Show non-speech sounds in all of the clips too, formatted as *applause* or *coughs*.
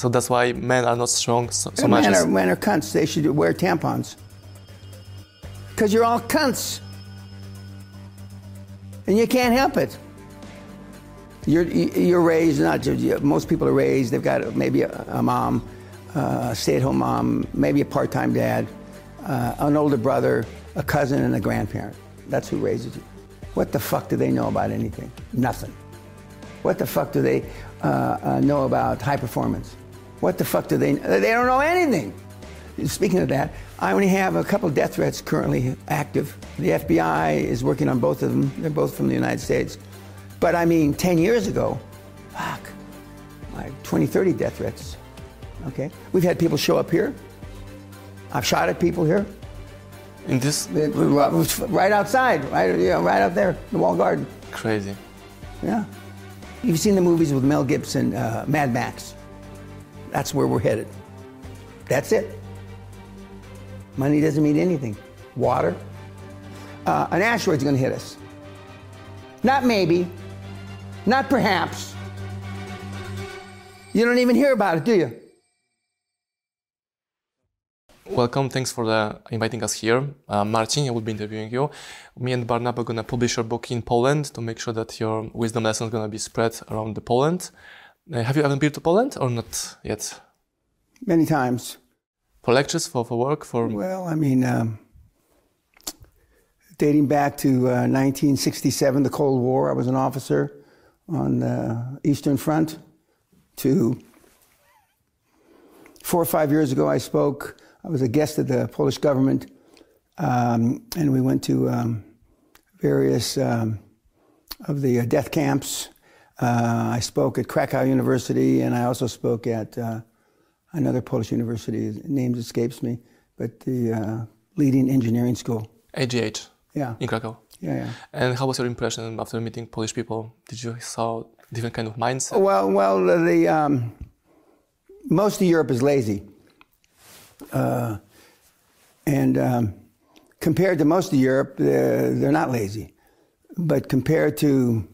So that's why men are not strong so, so men much. Are, as- men are cunts. They should wear tampons. Because you're all cunts. And you can't help it. You're, you're raised, not most people are raised, they've got maybe a, a mom, uh, a stay at home mom, maybe a part time dad, uh, an older brother, a cousin, and a grandparent. That's who raises you. What the fuck do they know about anything? Nothing. What the fuck do they uh, uh, know about high performance? What the fuck do they? They don't know anything. Speaking of that, I only have a couple death threats currently active. The FBI is working on both of them. They're both from the United States. But I mean, 10 years ago, fuck, like 20, 30 death threats. Okay? We've had people show up here. I've shot at people here. in this Right outside, right, you know, right out there, the wall garden. crazy. Yeah. You've seen the movies with Mel Gibson, uh, Mad Max. That's where we're headed. That's it. Money doesn't mean anything. Water. Uh, an asteroid's going to hit us. Not maybe. Not perhaps. You don't even hear about it, do you? Welcome. Thanks for the inviting us here. Uh, Marcin, I will be interviewing you. Me and Barnaba are gonna publish your book in Poland to make sure that your wisdom lessons gonna be spread around the Poland. Have you ever been to Poland or not yet? Many times. For lectures, for, for work, for Well, I mean, um, dating back to uh, 1967, the Cold War, I was an officer on the Eastern Front. To four or five years ago, I spoke. I was a guest of the Polish government, um, and we went to um, various um, of the uh, death camps. Uh, I spoke at Krakow University, and I also spoke at uh, another Polish university. Name escapes me, but the uh, leading engineering school. AGH Yeah, in Krakow. yeah, yeah. And how was your impression after meeting Polish people? Did you saw different kind of mindset? Well, well, the um, most of Europe is lazy, uh, and um, compared to most of Europe, they're, they're not lazy. But compared to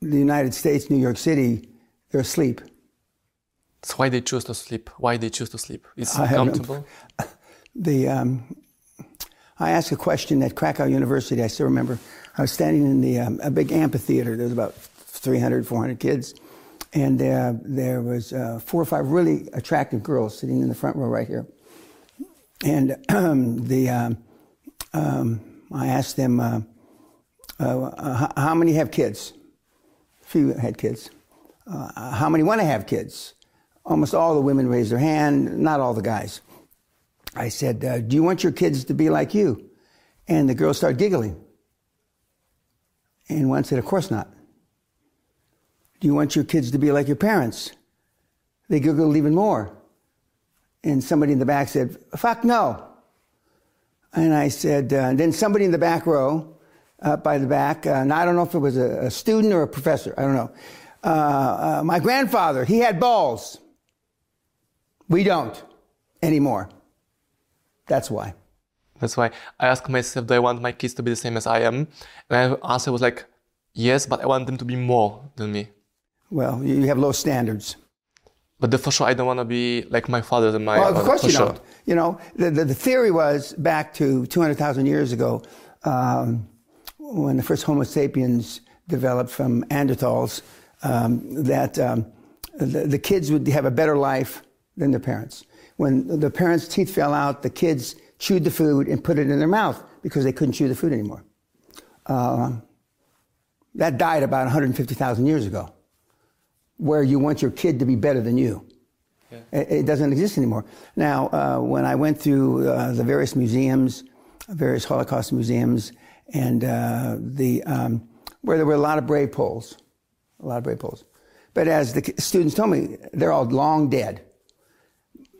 the United States, New York City, they're asleep. So why they choose to sleep? Why they choose to sleep? It's I no- comfortable. *laughs* The um, I asked a question at Krakow University. I still remember. I was standing in the um, a big amphitheater. There was about 300, 400 kids, and uh, there was uh, four or five really attractive girls sitting in the front row right here. And um, *clears throat* the um, um, I asked them, uh, uh, uh, how many have kids? Few had kids. Uh, how many want to have kids? Almost all the women raised their hand. Not all the guys. I said, uh, Do you want your kids to be like you? And the girls started giggling. And one said, Of course not. Do you want your kids to be like your parents? They giggled even more. And somebody in the back said, Fuck no. And I said, uh, and then somebody in the back row, up by the back, uh, and I don't know if it was a, a student or a professor, I don't know. Uh, uh, my grandfather, he had balls. We don't anymore. That's why. That's why I asked myself, do I want my kids to be the same as I am? And my answer was like, yes, but I want them to be more than me. Well, you you have low standards. But the, for sure, I don't want to be like my father and my. Well, of course you sure. don't. You know, the, the, the theory was back to 200,000 years ago um, when the first Homo sapiens developed from Neanderthals um, that um, the, the kids would have a better life than their parents. When the parents' teeth fell out, the kids chewed the food and put it in their mouth because they couldn't chew the food anymore. Uh, that died about 150,000 years ago, where you want your kid to be better than you. It, it doesn't exist anymore. Now, uh, when I went through uh, the various museums, various Holocaust museums, and uh, the um, where there were a lot of brave Poles, a lot of brave Poles. But as the students told me, they're all long dead.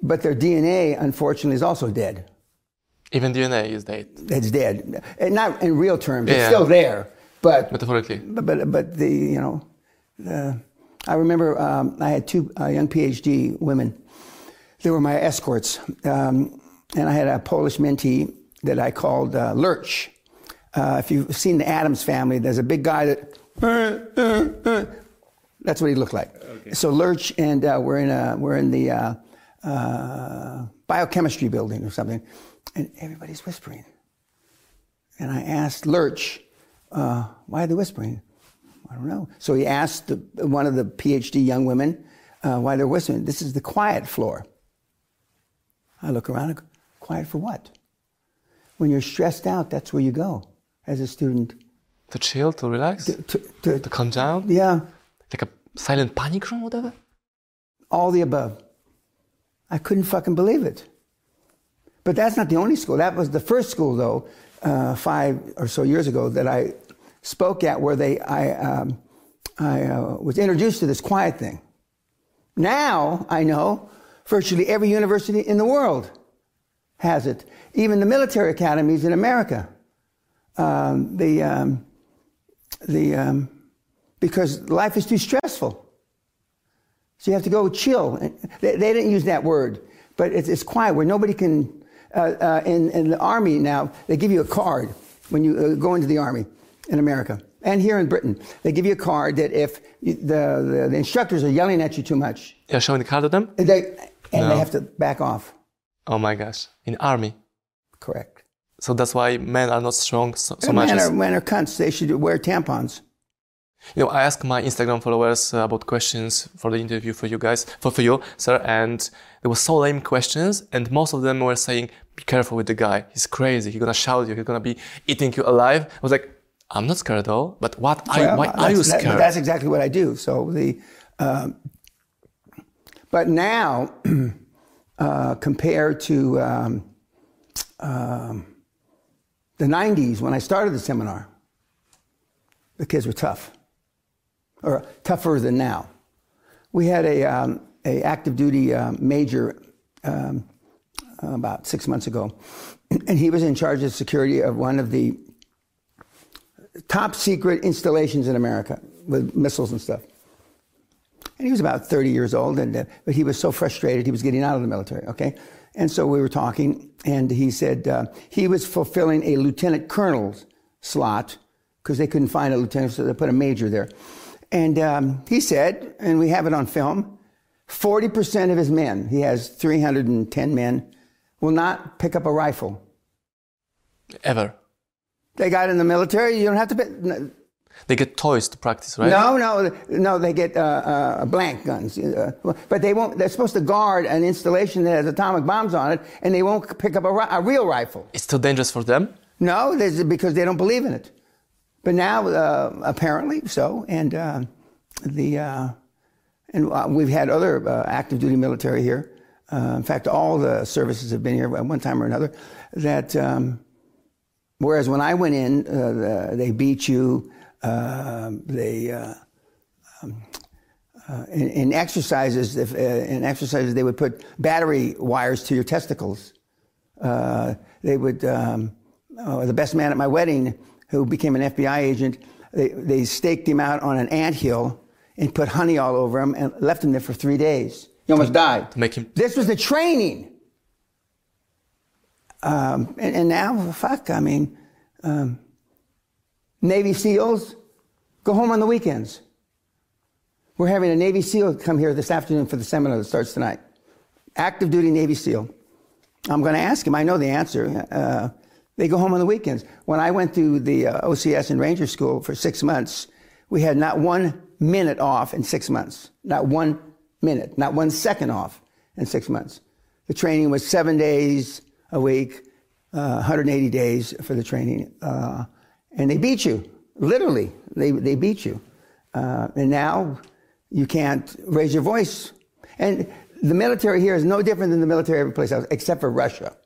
But their DNA, unfortunately, is also dead. Even DNA is dead, It's dead. And not in real terms. It's still there. But metaphorically. but but, but the you know, the, I remember um, I had two uh, young PhD women. They were my escorts, um, and I had a Polish mentee that I called uh, Lurch. Uh, if you've seen the Addams Family, there's a big guy that That's what he looked like. Okay. So Lurch and uh, we're in a, we're in the uh, uh, biochemistry building or something, and everybody's whispering. And I asked Lurch, uh, "Why are they whispering?" I don't know. So he asked the, one of the PhD young women uh, why they're whispering. This is the quiet floor. I look around. Quiet for what? When you're stressed out, that's where you go as a student. To chill, to relax, to, to, to, to calm down. Yeah. Like a silent panic room, whatever. All the above. I couldn't fucking believe it. But that's not the only school. That was the first school, though, uh, five or so years ago that I spoke at, where they I um, I uh, was introduced to this quiet thing. Now I know virtually every university in the world has it. Even the military academies in America. Um, the um, the um, because life is too stressful. So you have to go chill. They, they didn't use that word, but it's, it's quiet where nobody can. Uh, uh, in, in, the army now, they give you a card when you uh, go into the army in America and here in Britain. They give you a card that if you, the, the, the instructors are yelling at you too much, you're showing the card to them. They and no. they have to back off. Oh my gosh! In army. Correct. So that's why men are not strong so, so much. Men are, men are cunts. They should wear tampons. You know, I asked my Instagram followers uh, about questions for the interview for you guys, for, for you, sir, and there were so lame questions, and most of them were saying, "Be careful with the guy. He's crazy. He's gonna shout you. He's gonna be eating you alive." I was like, "I'm not scared at all." But what? Are, well, why are you scared? That, that's exactly what I do. So the, um, but now, *clears throat* uh, compared to um, um, the 90s when I started the seminar, the kids were tough, or tougher than now. We had a, um, a active duty uh, major um, about six months ago, *clears throat* and he was in charge of security of one of the top secret installations in America with missiles and stuff. And he was about 30 years old, and, uh, but he was so frustrated he was getting out of the military, okay? And so we were talking, and he said uh, he was fulfilling a lieutenant colonel's slot because they couldn't find a lieutenant, so they put a major there. And um, he said, and we have it on film 40% of his men, he has 310 men, will not pick up a rifle. Ever. They got in the military, you don't have to. They get toys to practice, right? No, no, no. They get uh, uh, blank guns, uh, but they won't. They're supposed to guard an installation that has atomic bombs on it, and they won't pick up a, a real rifle. It's too dangerous for them. No, because they don't believe in it. But now, uh, apparently, so, and uh, the uh, and we've had other active duty military here. in fact, all the services have been here at one time or another. That um, whereas when I went in, they beat you. Um, they uh, um, uh, in, in, exercises, if, uh, in exercises, they would put battery wires to your testicles. Uh, they would. Um, oh, the best man at my wedding, who became an FBI agent, they, they staked him out on an ant hill and put honey all over him and left him there for three days. He almost died. Make him. This was the training. Um, and, and, now, fuck, I mean, um, Navy SEALs go home on the weekends. We're having a Navy SEAL come here this afternoon for the seminar that starts tonight. Active duty Navy SEAL. I'm going to ask him. I know the answer. Uh, they go home on the weekends. When I went through the uh, OCS and Ranger School for six months, we had not one minute off in six months. Not one minute, not one second off in six months. The training was seven days a week, uh, 180 days for the training. And they beat you, literally. They, they beat you. Uh, and now you can't raise your voice. And the military here is no different than the military every place else, except for Russia.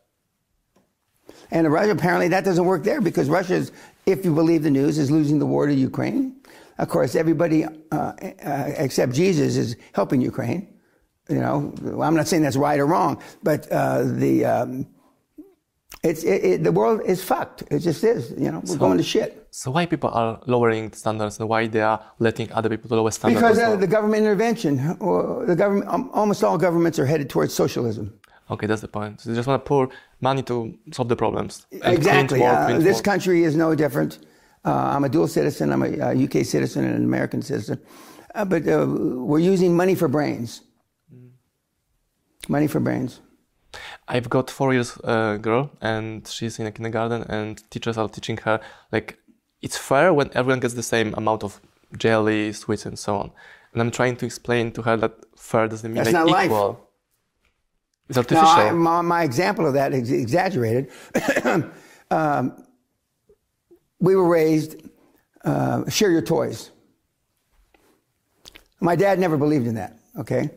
And Russia, apparently that doesn't work there because Russia is, if you believe the news, is losing the war to Ukraine. Of course, everybody uh, uh, except Jesus is helping Ukraine. You know, I'm not saying that's right or wrong, but uh, the um, it's it, it, the world is fucked. It just is. You know, we're so, going to shit. So why people are lowering standards and why they are letting other people lower standards? Because uh, the government intervention. The government, um, almost all governments are headed towards socialism. Okay, that's the point. So they just want to pour money to solve the problems. Exactly. Uh, this country is no different. Uh, I'm a dual citizen. I'm a UK citizen and an American citizen. Uh, but uh, we're using money for brains. Money for brains. I've got four years uh, girl, and she's in a kindergarten, and teachers are teaching her like it's fair when everyone gets the same amount of jelly, sweets, and so on. And I'm trying to explain to her that fair doesn't mean That's like not equal. life. It's artificial. I, my, my example of that is exaggerated. *coughs* um, we were raised, uh, share your toys. My dad never believed in that, okay?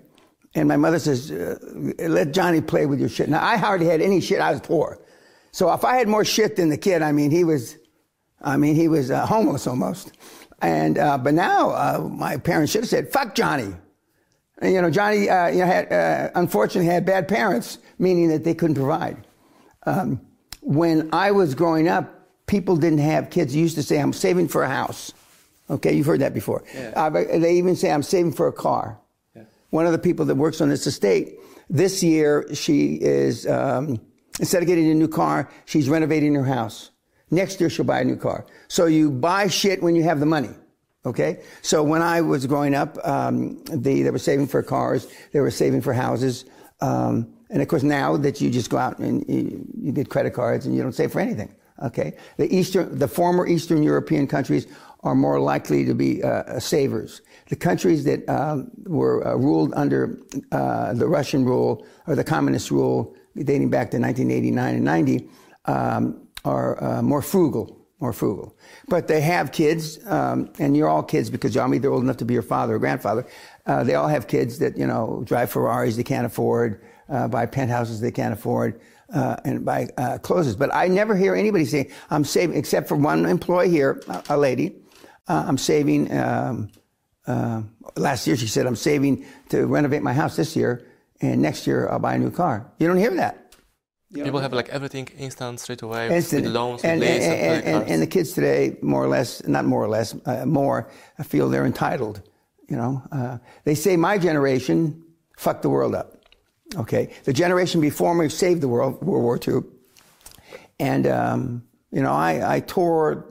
And my mother says, uh, let Johnny play with your shit. Now, I hardly had any shit. I was poor. So if I had more shit than the kid, I mean, he was, I mean, he was uh, homeless almost. And, uh, but now, uh, my parents should have said, fuck Johnny. And, you know, Johnny, uh, you know, had, uh, unfortunately had bad parents, meaning that they couldn't provide. Um, when I was growing up, people didn't have kids. They used to say, I'm saving for a house. Okay, you've heard that before. Yeah. Uh, they even say, I'm saving for a car. One of the people that works on this estate, this year she is, um, instead of getting a new car, she's renovating her house. Next year she'll buy a new car. So you buy shit when you have the money. Okay? So when I was growing up, um, they, they were saving for cars, they were saving for houses. Um, and of course, now that you just go out and you, you get credit cards and you don't save for anything. Okay? The Eastern, the former Eastern European countries are more likely to be uh, savers. The countries that um, were uh, ruled under uh, the Russian rule or the communist rule dating back to 1989 and 90 um, are uh, more frugal, more frugal. But they have kids, um, and you're all kids because you're either old enough to be your father or grandfather. Uh, they all have kids that, you know, drive Ferraris they can't afford, uh, buy penthouses they can't afford, uh, and buy uh, clothes. But I never hear anybody say, I'm saving, except for one employee here, a, a lady, uh, I'm saving, um, uh, last year she said, I'm saving to renovate my house this year, and next year I'll buy a new car. You don't hear that. People have like everything instant straight away Instant. with loans, with and, lease, and, and, and, cards. and the kids today, more or less, not more or less, uh, more, feel they're entitled. You know, uh, they say my generation fucked the world up. Okay, the generation before me saved the world, World War II, and um, you know, I, I tore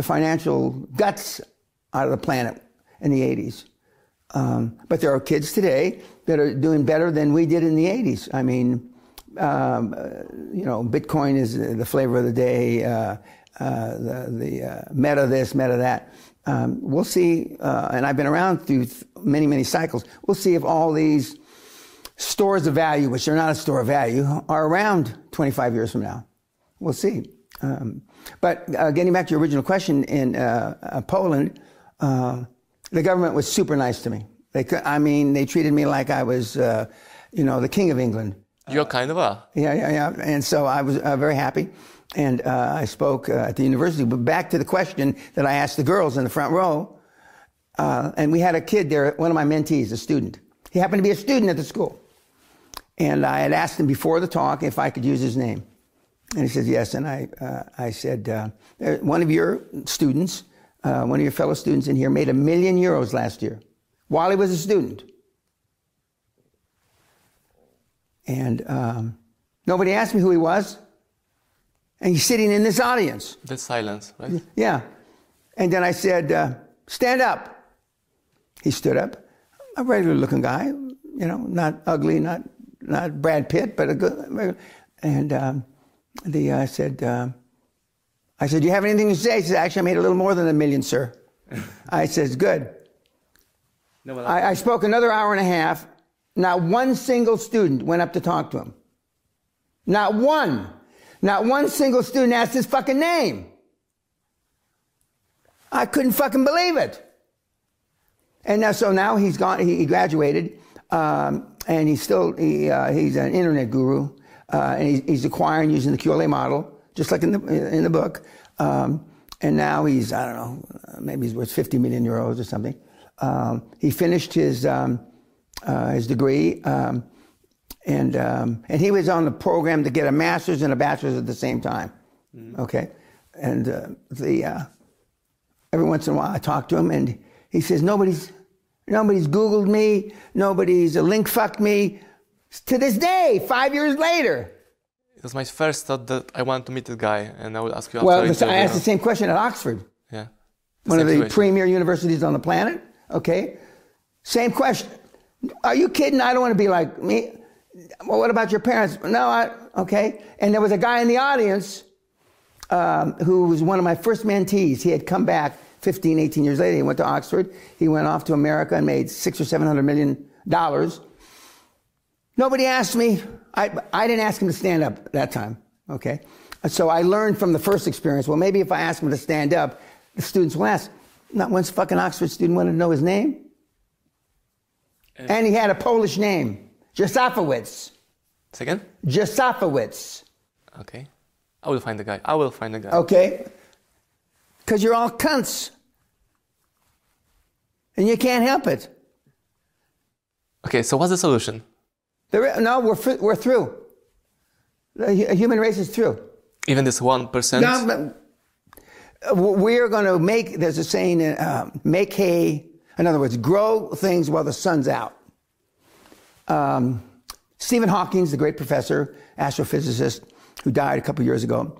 the financial guts out of the planet in the '80s. Um, but there are kids today that are doing better than we did in the '80s. I mean, um, uh, you know, Bitcoin is the flavor of the day. Uh, uh, the the uh, meta this, meta that. Um, we'll see, uh, and I've been around through th- many, many cycles. We'll see if all these stores of value, which are not a store of value, are around 25 years from now. We'll see. Um, but uh, getting back to your original question, in uh, uh, Poland, uh, the government was super nice to me. They, I mean, they treated me like I was, uh, you know, the king of England. You're kind of a. Yeah, yeah, yeah. And so I was uh, very happy. And uh, I spoke uh, at the university. But back to the question that I asked the girls in the front row. Uh, and we had a kid there, one of my mentees, a student. He happened to be a student at the school. And I had asked him before the talk if I could use his name. And he says, yes. And I, uh, I said, uh, uh, one of your students, uh, one of your fellow students in here made a million euros last year while he was a student. And um, nobody asked me who he was. And he's sitting in this audience. The silence, right? Yeah. And then I said, uh, stand up. He stood up. A regular looking guy, you know, not ugly, not, not Brad Pitt, but a good. And um, the, I said, uh, I said, do you have anything to say? He said, actually, I made a little more than a million, sir. *laughs* I said, good. No, well, I, I spoke another hour and a half. Not one single student went up to talk to him. Not one. Not one single student asked his fucking name. I couldn't fucking believe it. And now, so now he's gone. He, he graduated, um, and he's still he, uh, he's an internet guru, uh, and he's, he's acquiring using the QLA model, just like in the in the book. Um, and now he's I don't know, maybe he's worth 50 million euros or something. Um, he finished his um, uh, his degree, um, and um, and he was on the program to get a master's and a bachelor's at the same time. Okay, and uh, the uh, every once in a while I talk to him, and he says nobody's nobody's Googled me, nobody's uh, link fucked me. To this day, five years later. it was my first thought that I want to meet the guy, and I will ask you Well, this- I asked the same question at Oxford, Yeah. one of the situation. premier universities on the planet. Okay, Same question. Are you kidding? I don't want to be like me. Well, what about your parents? No, I, okay. And there was a guy in the audience um, who was one of my first mentees. He had come back 15, 18 years later. He went to Oxford. He went off to America and made six or seven hundred million dollars. Nobody asked me. I, I didn't ask him to stand up that time. Okay. So I learned from the first experience. Well, maybe if I ask him to stand up, the students will ask. Not once fucking Oxford student wanted to know his name. And he had a Polish name, Josafowicz. Second? Josafowicz. Okay. I will find the guy. I will find the guy. Okay? Because you're all cunts. And you can't help it. Okay, so what's the solution? There, no, we're, we're through. The human race is through. Even this 1%? No, we're going to make, there's a saying, uh, make hay, in other words, grow things while the sun's out. Um, Stephen Hawking, the great professor, astrophysicist, who died a couple years ago,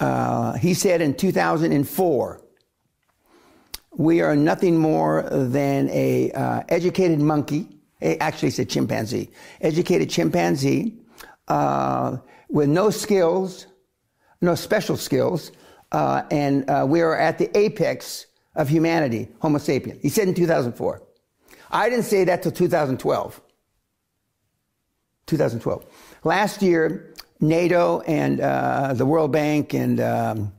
uh, he said in 2004, we are nothing more than a uh, educated monkey. Actually, he said chimpanzee. Educated chimpanzee uh, with no skills, no special skills, uh, and uh, we are at the apex of humanity, Homo sapien. He said in 2004. I didn't say that till 2012. 2012. Last year, NATO and uh, the World Bank and um,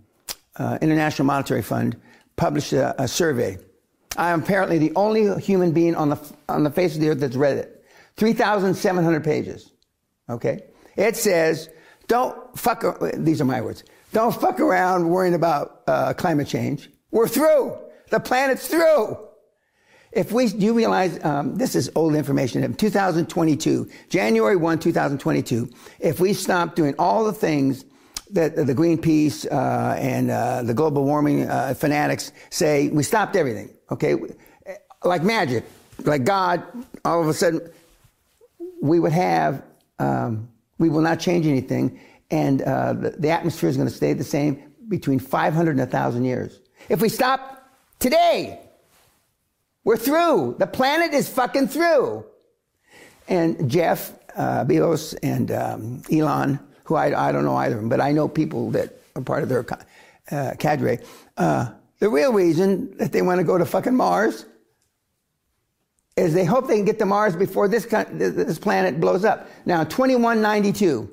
uh, International Monetary Fund published a, a, survey. I am apparently the only human being on the, on the face of the earth that's read it. 3,700 pages. Okay? It says, don't fuck, these are my words, don't fuck around worrying about uh, climate change. We're through. The planet's through. If we, do you realize, um, this is old information, in 2022, January 1, 2022, if we stop doing all the things that the Greenpeace uh, and uh, the global warming uh, fanatics say, we stopped everything, okay? Like magic, like God, all of a sudden, we would have, um, we will not change anything, and uh, the, the atmosphere is going to stay the same between 500 and 1,000 years. If we stop today, we're through. The planet is fucking through. And Jeff uh, Bezos and um, Elon, who I, I, don't know either of them, but I know people that are part of their uh, cadre. Uh, the real reason that they want to go to fucking Mars is they hope they can get to Mars before this, this planet blows up. Now, 2192,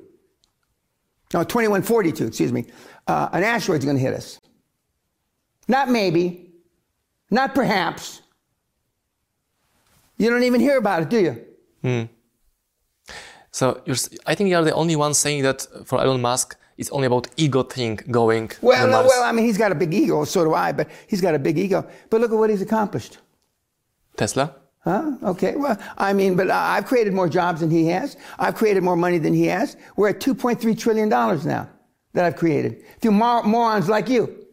no, 2142, excuse me, uh, an asteroid's going to hit us. Not maybe, not perhaps, you don't even hear about it, do you? Hmm. So I think you are the only one saying that for Elon Musk, it's only about ego thing going. Well, no, well, I mean, he's got a big ego, so do I, but he's got a big ego. But look at what he's accomplished. Tesla? Huh? Okay. Well, I mean, but I've created more jobs than he has. I've created more money than he has. We're at $2.3 trillion now that I've created through mor- morons like you.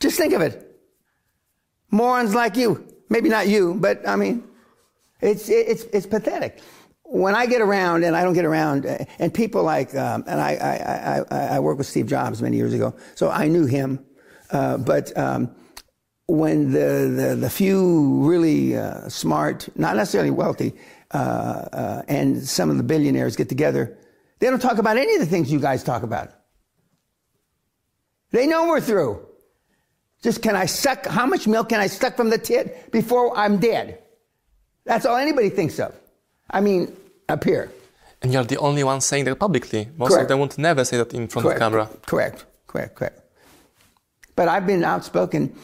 Just think of it. Morons like you. Maybe not you, but I mean, it's, it's, it's pathetic. When I get around, and I don't get around, uh, and people like, um, and I, I, I, I worked with Steve Jobs many years ago, so I knew him. Uh, but um, when the, the, the, few really uh, smart, not necessarily wealthy, uh, uh, and some of the billionaires get together, they don't talk about any of the things you guys talk about. They know we're through. Just can I suck, how much milk can I suck from the tit before I'm dead? That's all anybody thinks of. I mean, up here. And you're the only one saying that publicly. Most correct. of them would never say that in front correct. of camera. Correct, correct, correct. But I've been outspoken.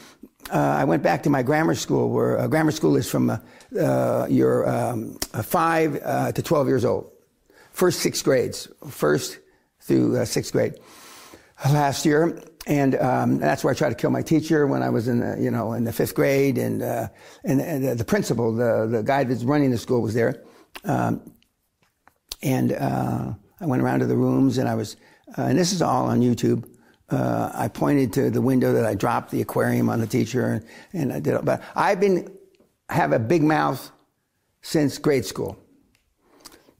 Uh, I went back to my grammar school, where uh, grammar school is from uh, uh your um, uh, five uh, to 12 years old. First six grades, first through sixth grade. Last year, and um, that's where I tried to kill my teacher when I was in the, you know in the fifth grade, and uh, and, and, the principal, the the guy that's running the school, was there, um, and uh, I went around to the rooms, and I was, uh, and this is all on YouTube. Uh, I pointed to the window that I dropped the aquarium on the teacher, and, and I did. it. But I've been have a big mouth since grade school.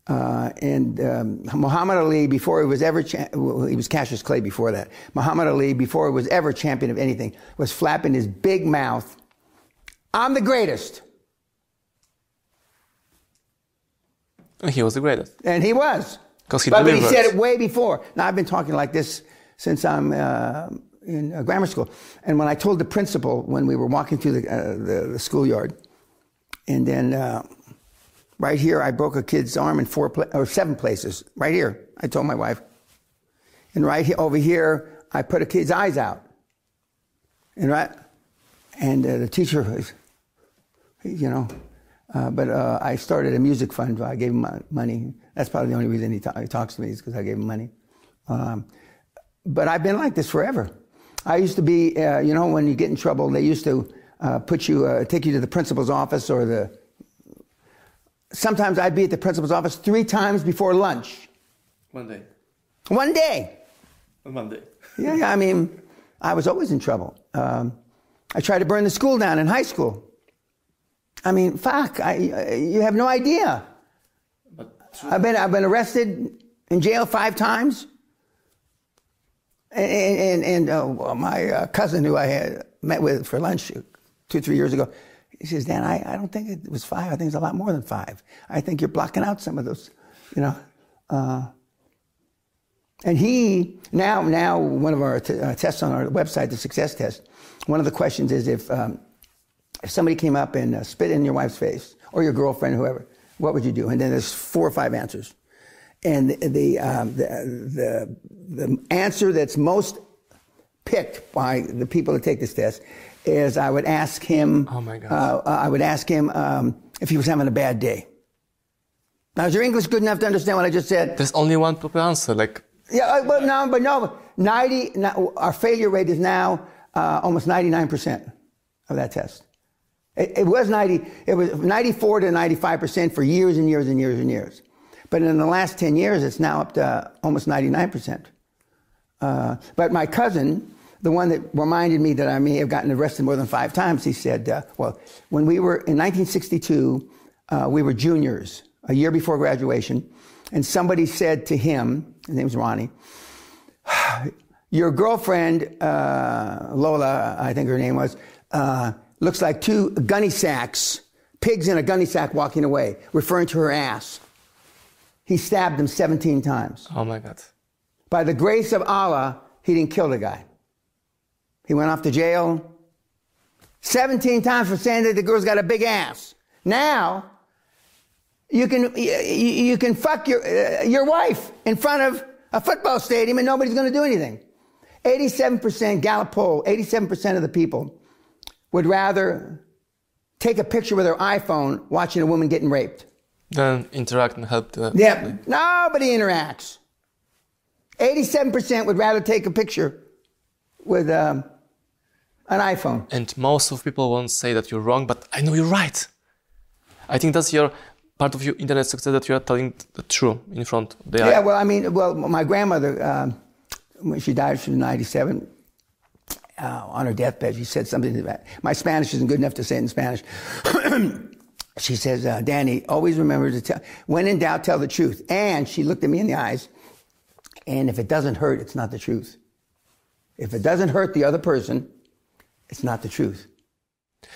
Uh, and um, Muhammad Ali, before he was ever, cha- well, he was Cassius Clay before that. Muhammad Ali, before he was ever champion of anything, was flapping his big mouth. I'm the greatest. He was the greatest. And he was. Because he but, but he said it way before. Now, I've been talking like this since I'm uh, in uh, grammar school. And when I told the principal when we were walking through the, uh, the, the schoolyard, and then uh, right here, I broke a kid's arm in four pla- or seven places. Right here, I told my wife. And right here, over here, I put a kid's eyes out. And right, and uh, the teacher was, you know, uh, but uh, I started a music fund. I gave him money. That's probably the only reason he, ta- he talks to me is because I gave him money. Um, but I've been like this forever. I used to be, uh, you know, when you get in trouble, they used to uh, put you, uh, take you to the principal's office or the. Sometimes I'd be at the principal's office three times before lunch. Monday. One day. On Monday. Yeah, yeah. I mean, I was always in trouble. Um, I tried to burn the school down in high school. I mean, fuck. I, you have no idea. I've been I've been arrested in jail five times. And and, and uh, my uh, cousin who I had met with for lunch two three years ago, he says, Dan, I, I don't think it was five. I think it's a lot more than five. I think you're blocking out some of those, you know. Uh, and he now now one of our t- uh, tests on our website, the success test. One of the questions is if um, if somebody came up and uh, spit in your wife's face or your girlfriend, whoever, what would you do? And then there's four or five answers, and the the um, the, the, the answer that's most picked by the people that take this test is I would ask him. Oh, my gosh. Uh, I would ask him um, if he was having a bad day. Now, is your English good enough to understand what I just said? there's only one proper answer. Like, Yeah, uh, but no, but no, 90, our failure rate is now uh, almost 99% of that test. It, it was 90, it was 94 to 95% for years and years and years and years. But in the last 10 years, it's now up to almost 99%. Uh, but my cousin, the one that reminded me that I may have gotten arrested more than five times, he said, uh, well, when we were in 1962, uh, we were juniors, a year before graduation, and somebody said to him, his name's Ronnie, *sighs* your girlfriend, uh, Lola, I think her name was, uh, looks like two gunny sacks, pigs in a gunny sack walking away, referring to her ass. He stabbed him 17 times. oh my God. By the grace of Allah, he didn't kill the guy. He went off to jail 17 times for saying that the girl's got a big ass. Now, you can, you, you can fuck your, uh, your wife in front of a football stadium and nobody's going to do anything. 87% Gallup poll, 87% of the people would rather take a picture with their iPhone watching a woman getting raped. Then interact and help the. Yeah, nobody interacts. 87% would rather take a picture with um, an iPhone. And most of people won't say that you're wrong, but I know you're right. I think that's your part of your internet success that you are telling the truth in front of the Yeah, eye. well, I mean, well, my grandmother, um, when she died, she was 97. Uh, on her deathbed, she said something to that. My Spanish isn't good enough to say it in Spanish. *clears throat* she says, uh, Danny, always remember to tell, when in doubt, tell the truth. And she looked at me in the eyes, and if it doesn't hurt, it's not the truth. If it doesn't hurt the other person, it's not the truth.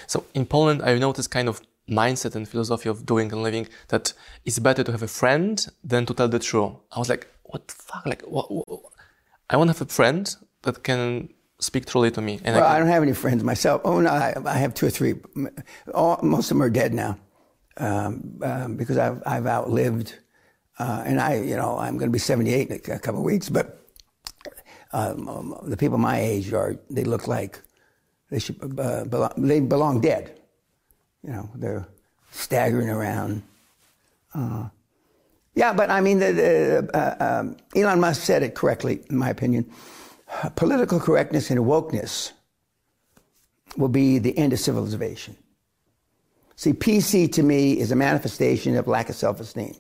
So in Poland, I noticed kind of mindset and philosophy of doing and living that it's better to have a friend than to tell the truth. I was like, what the fuck? Like, what, what- I want to have a friend that can speak truly to me. And Well, I I don't have any friends myself. Oh no, I, I have two or three. All, most of them are dead now um, um, because I've, I've outlived. Uh, and I, you know, I'm going to be 78 in a couple of weeks. But um, the people my age are, they look like they should uh, belong, they belong dead. You know, they're staggering around. Uh, yeah, but I mean, the, the, uh, um, Elon Musk said it correctly, in my opinion. Political correctness and wokeness will be the end of civilization. See, PC to me is a manifestation of lack of self esteem.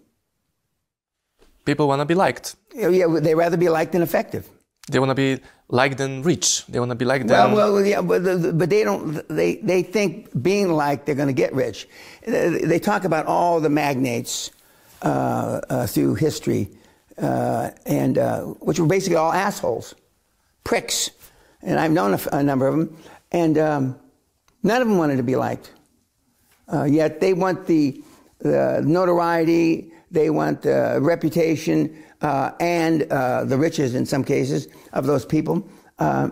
people want to be liked. Yeah, they rather be liked than effective. They want to be liked than rich. They want to be liked than. Well, well, yeah, but, the- but they don't. They they think being liked they're going to get rich. They they talk about all the magnates uh, uh, through history, uh, and uh, which were basically all assholes, pricks, and I've known a number of them, and um, none of them wanted to be liked. Uh, yet they want the, the notoriety, They want the reputation uh, and uh, the riches, in some cases, of those people. Uh,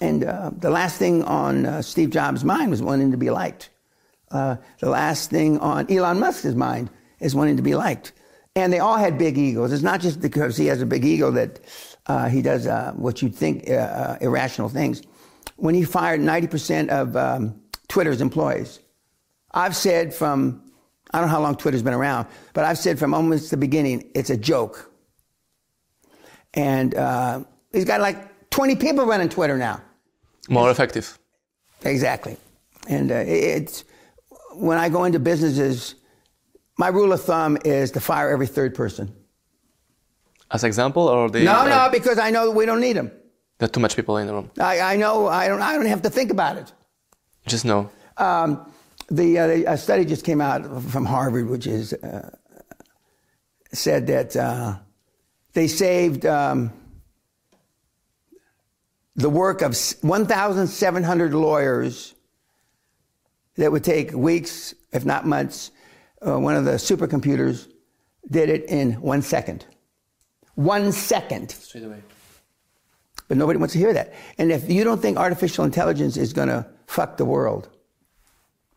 and uh, the last thing on uh, Steve Jobs' mind was wanting to be liked. The last thing on Elon Musk's mind is wanting to be liked. And they all had big egos. It's not just because he has a big ego that he does what you'd think irrational things. When he fired 90% of um, Twitter's employees, I've said from I don't know how long Twitter's been around, but I've said from almost the beginning, it's a joke. And uh, he's got like 20 people running Twitter now. More effective. Exactly. And uh, it's when I go into businesses, my rule of thumb is to fire every third person. As example, or the no, no, because I know we don't need them. There are too much people in the room. I, I know. I don't. I don't have to think about it. Just know. Um, the, uh, a study just came out from Harvard, which is uh, said that uh, they saved um, the work of 1,700 lawyers that would take weeks, if not months. Uh, one of the supercomputers did it in one second. One second. Straight away. But nobody wants to hear that. And if you don't think artificial intelligence is going to fuck the world,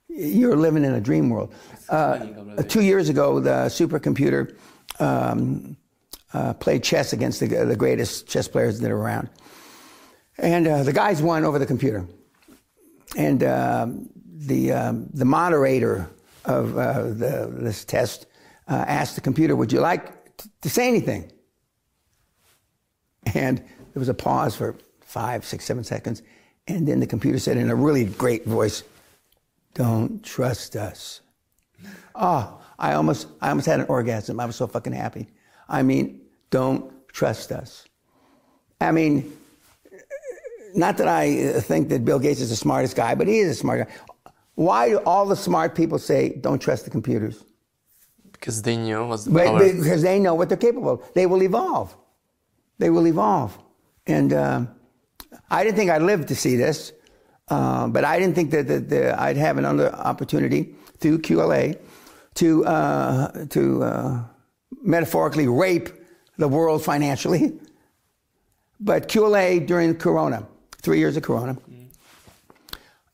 you're living in a dream world. Uh, two years ago, the supercomputer um, uh, played chess against the, the, greatest chess players that are around. And uh, the guys won over the computer. And um, the, um, the moderator of uh, the, this test uh, asked the computer, Would you like t- to say anything? And there was a pause for five, six, seven seconds. And then the computer said in a really great voice, don't trust us. Oh, I almost, I almost had an orgasm. I was so fucking happy. I mean, don't trust us. I mean, not that I uh, think that Bill Gates is the smartest guy, but he is a smart guy. Why do all the smart people say don't trust the computers? Because they knew what's the. Because they know what they're capable of. They will evolve. They will evolve. And uh, I didn't think I'd live to see this. Uh, but I didn't think that, that, that, I'd have another opportunity through QLA to, uh, to uh, metaphorically rape the world financially. But QLA during Corona, three years of Corona,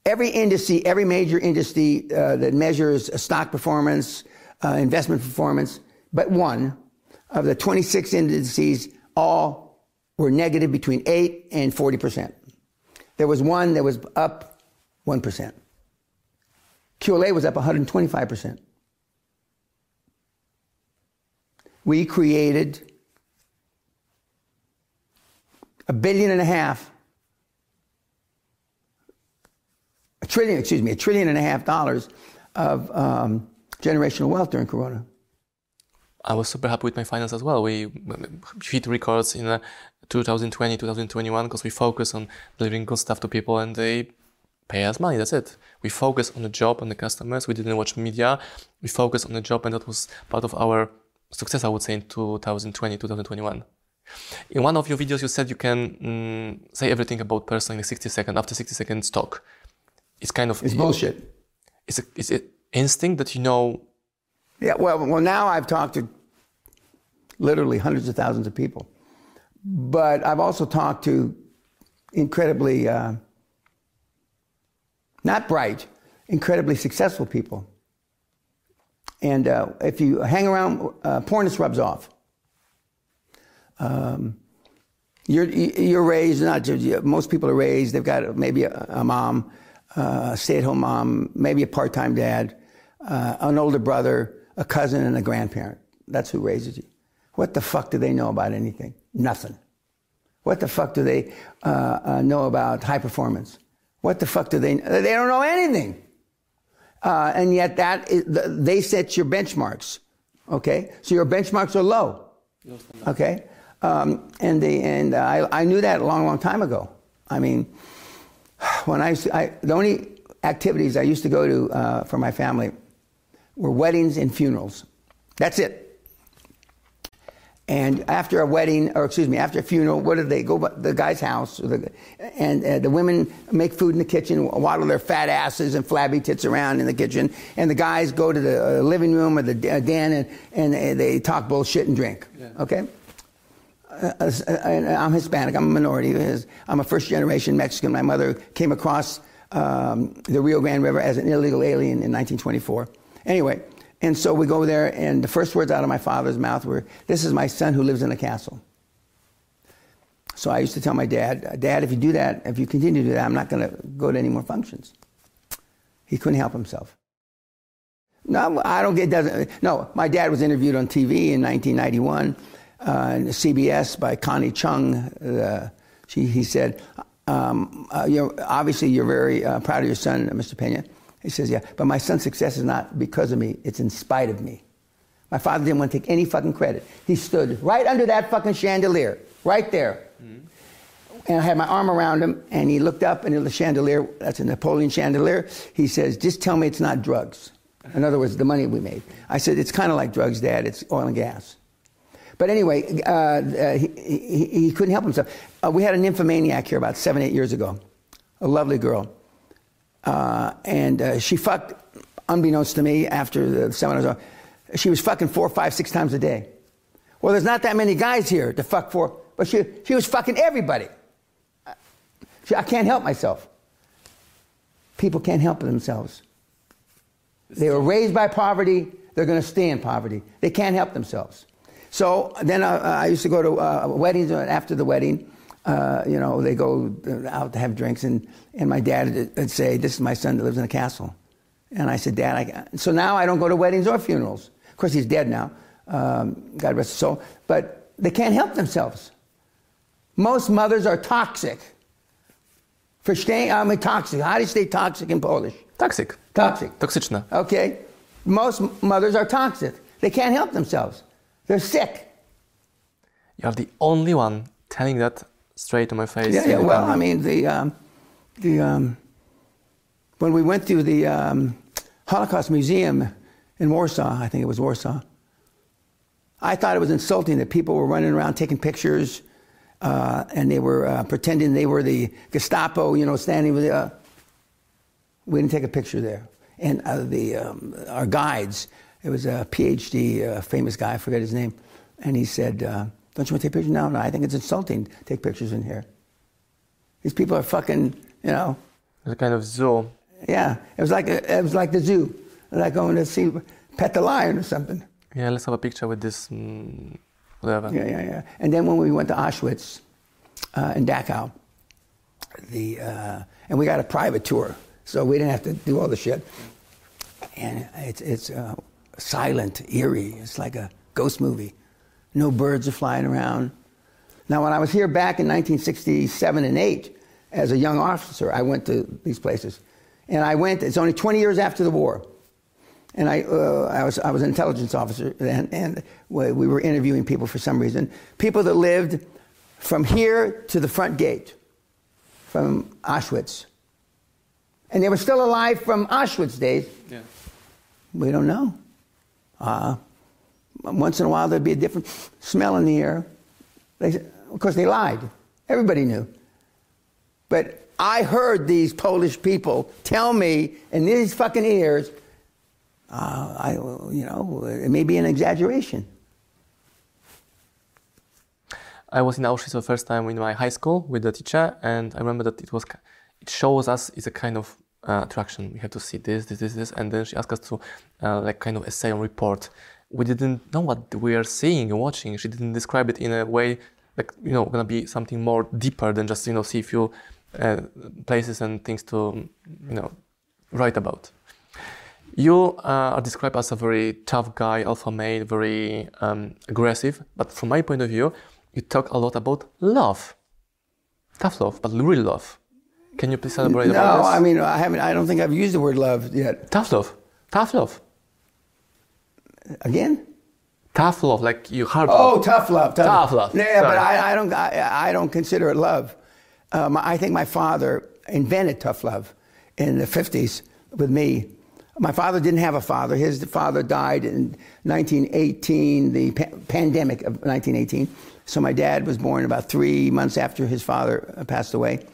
every industry, every major industry uh, that measures stock performance, uh, investment performance, but one of the 26 indices, all were negative between 8 and 40 percent. There was one that was up 1%. QLA was up 125%. We created a billion and a half, a trillion, excuse me, a trillion and a half dollars of um, generational wealth during Corona. I was super happy with my finance as well. We hit records in uh, 2020, 2021 because we focus on delivering good stuff to people and they pay us money. That's it. We focus on the job and the customers. We didn't watch media. We focus on the job and that was part of our success, I would say, in 2020, 2021. In one of your videos, you said you can mm, say everything about person in 60 seconds. After 60 seconds talk, it's kind of it's bullshit. It's a, it's an instinct that you know. Yeah, well, well, now I've talked to literally hundreds of thousands of people. But I've also talked to incredibly, uh, not bright, incredibly successful people. And uh, if you hang around, uh, rubs off. Um, you're, you're raised, not just, most people are raised, they've got maybe a, a mom, uh, a stay at home mom, maybe a part time dad, uh, an older brother, a cousin, and a grandparent. That's who raises you. What the fuck do they know about anything? Nothing. What the fuck do they uh, uh, know about high performance? What the fuck do they? They don't know anything. Uh, and yet that is, they set your benchmarks. Okay, so your benchmarks are low. Okay, um, and the and I, I knew that a long, long time ago. I mean, *sighs* when I, I the only activities I used to go to uh, for my family were weddings and funerals. That's it. And after a wedding, or excuse me, after a funeral, what do they go? to The guy's house, the, and uh, the women make food in the kitchen, waddle their fat asses and flabby tits around in the kitchen, and the guys go to the uh, living room or the uh, den and, and they talk bullshit and drink. Yeah. Okay. Uh, uh, I'm Hispanic. I'm a minority. I'm a first generation Mexican. My mother came across um, the Rio Grande River as an illegal alien in 1924. Anyway, and so we go there, and the first words out of my father's mouth were, This is my son who lives in a castle. So I used to tell my dad, Dad, if you do that, if you continue to do that, I'm not going to go to any more functions. He couldn't help himself. No, I don't get, doesn't, no, my dad was interviewed on TV in 1991, uh, CBS by Connie Chung. Uh, she, he said, um, uh, you know, obviously you're very uh, proud of your son, Mr. Pena. He says, Yeah, but my son's success is not because of me, it's in spite of me. My father didn't want to take any fucking credit. He stood right under that fucking chandelier, right there. Mm-hmm. And I had my arm around him, and he looked up into the chandelier. That's a Napoleon chandelier. He says, Just tell me it's not drugs. In other words, the money we made. I said, It's kind of like drugs, Dad. It's oil and gas. But anyway, uh, uh, he, he, he, couldn't help himself. Uh, we had a nymphomaniac here about seven, eight years ago, a lovely girl. Uh, and uh, she fucked, unbeknownst to me, after the seminars. She was fucking four, five, six times a day. Well, there's not that many guys here to fuck for, but she, she was fucking everybody. She, I can't help myself. People can't help themselves. They were raised by poverty, they're going to stay in poverty. They can't help themselves. So then uh, I used to go to uh, weddings after the wedding uh, you know, they go out to have drinks, and, and my dad would say, This is my son that lives in a castle. And I said, Dad, I, so now I don't go to weddings or funerals. Of course, he's dead now, um, God rest his soul, but they can't help themselves. Most mothers are toxic. For staying, I mean, toxic. How do you say toxic in Polish? Toxic. Toxic. Toxyczne. Okay. Most mothers are toxic. They can't help themselves. They're sick. You're the only one telling that straight to my face. Yeah, yeah. Well, I mean, the um, the um, when we went to the um, Holocaust Museum in Warsaw, I think it was Warsaw. I thought it was insulting that people were running around taking pictures, uh, and they were uh, pretending they were the Gestapo, you know, standing with. Uh, we didn't take a picture there, and uh, the um, our guides. It was a PhD, uh, famous guy, I forget his name, and he said uh, don't you want to take pictures? No, no, I think it's insulting to take pictures in here. These people are fucking, you know. It's a kind of zoo. Yeah, it was like a, it was like the zoo, like going to see pet the lion or something. Yeah, let's have a picture with this, mm, whatever. Yeah, yeah, yeah. And then when we went to Auschwitz uh, in Dachau, the uh, and we got a private tour, so we didn't have to do all the shit. And it's it's uh, silent, eerie. It's like a ghost movie. No birds are flying around. Now, when I was here back in 1967 and 8, as a young officer, I went to these places. And I went, it's only 20 years after the war. And I, uh, I, was, I was an intelligence officer, and, and we were interviewing people for some reason. People that lived from here to the front gate, from Auschwitz. And they were still alive from Auschwitz days. Yeah. We don't know. Uh, once in a while, there'd be a different smell in the air. They, of course, they lied. Everybody knew. But I heard these Polish people tell me in these fucking ears, uh, I, you know, it may be an exaggeration. I was in Auschwitz the first time in my high school with the teacher, and I remember that it was it shows us it's a kind of uh, attraction. We have to see this, this, this, this, and then she asked us to uh, like kind of essay and report we didn't know what we are seeing and watching. She didn't describe it in a way like you know gonna be something more deeper than just you know see a few uh, places and things to you know write about. You uh, are described as a very tough guy, alpha male, very um, aggressive. But from my point of view, you talk a lot about love, tough love, but real love. Can you please elaborate no, about this? No, I mean I haven't. I don't think I've used the word love yet. Tough love, tough love. Again? Tough love, like you hard Oh, tough love. Tough, tough love. Yeah, Sorry. but I, I don't. I, I, don't consider it love. Um, I think my father invented tough love in the '50s with me. My father didn't have a father. His father died in 1918, the pa- pandemic of 1918. So my dad was born about three months after his father uh, passed away.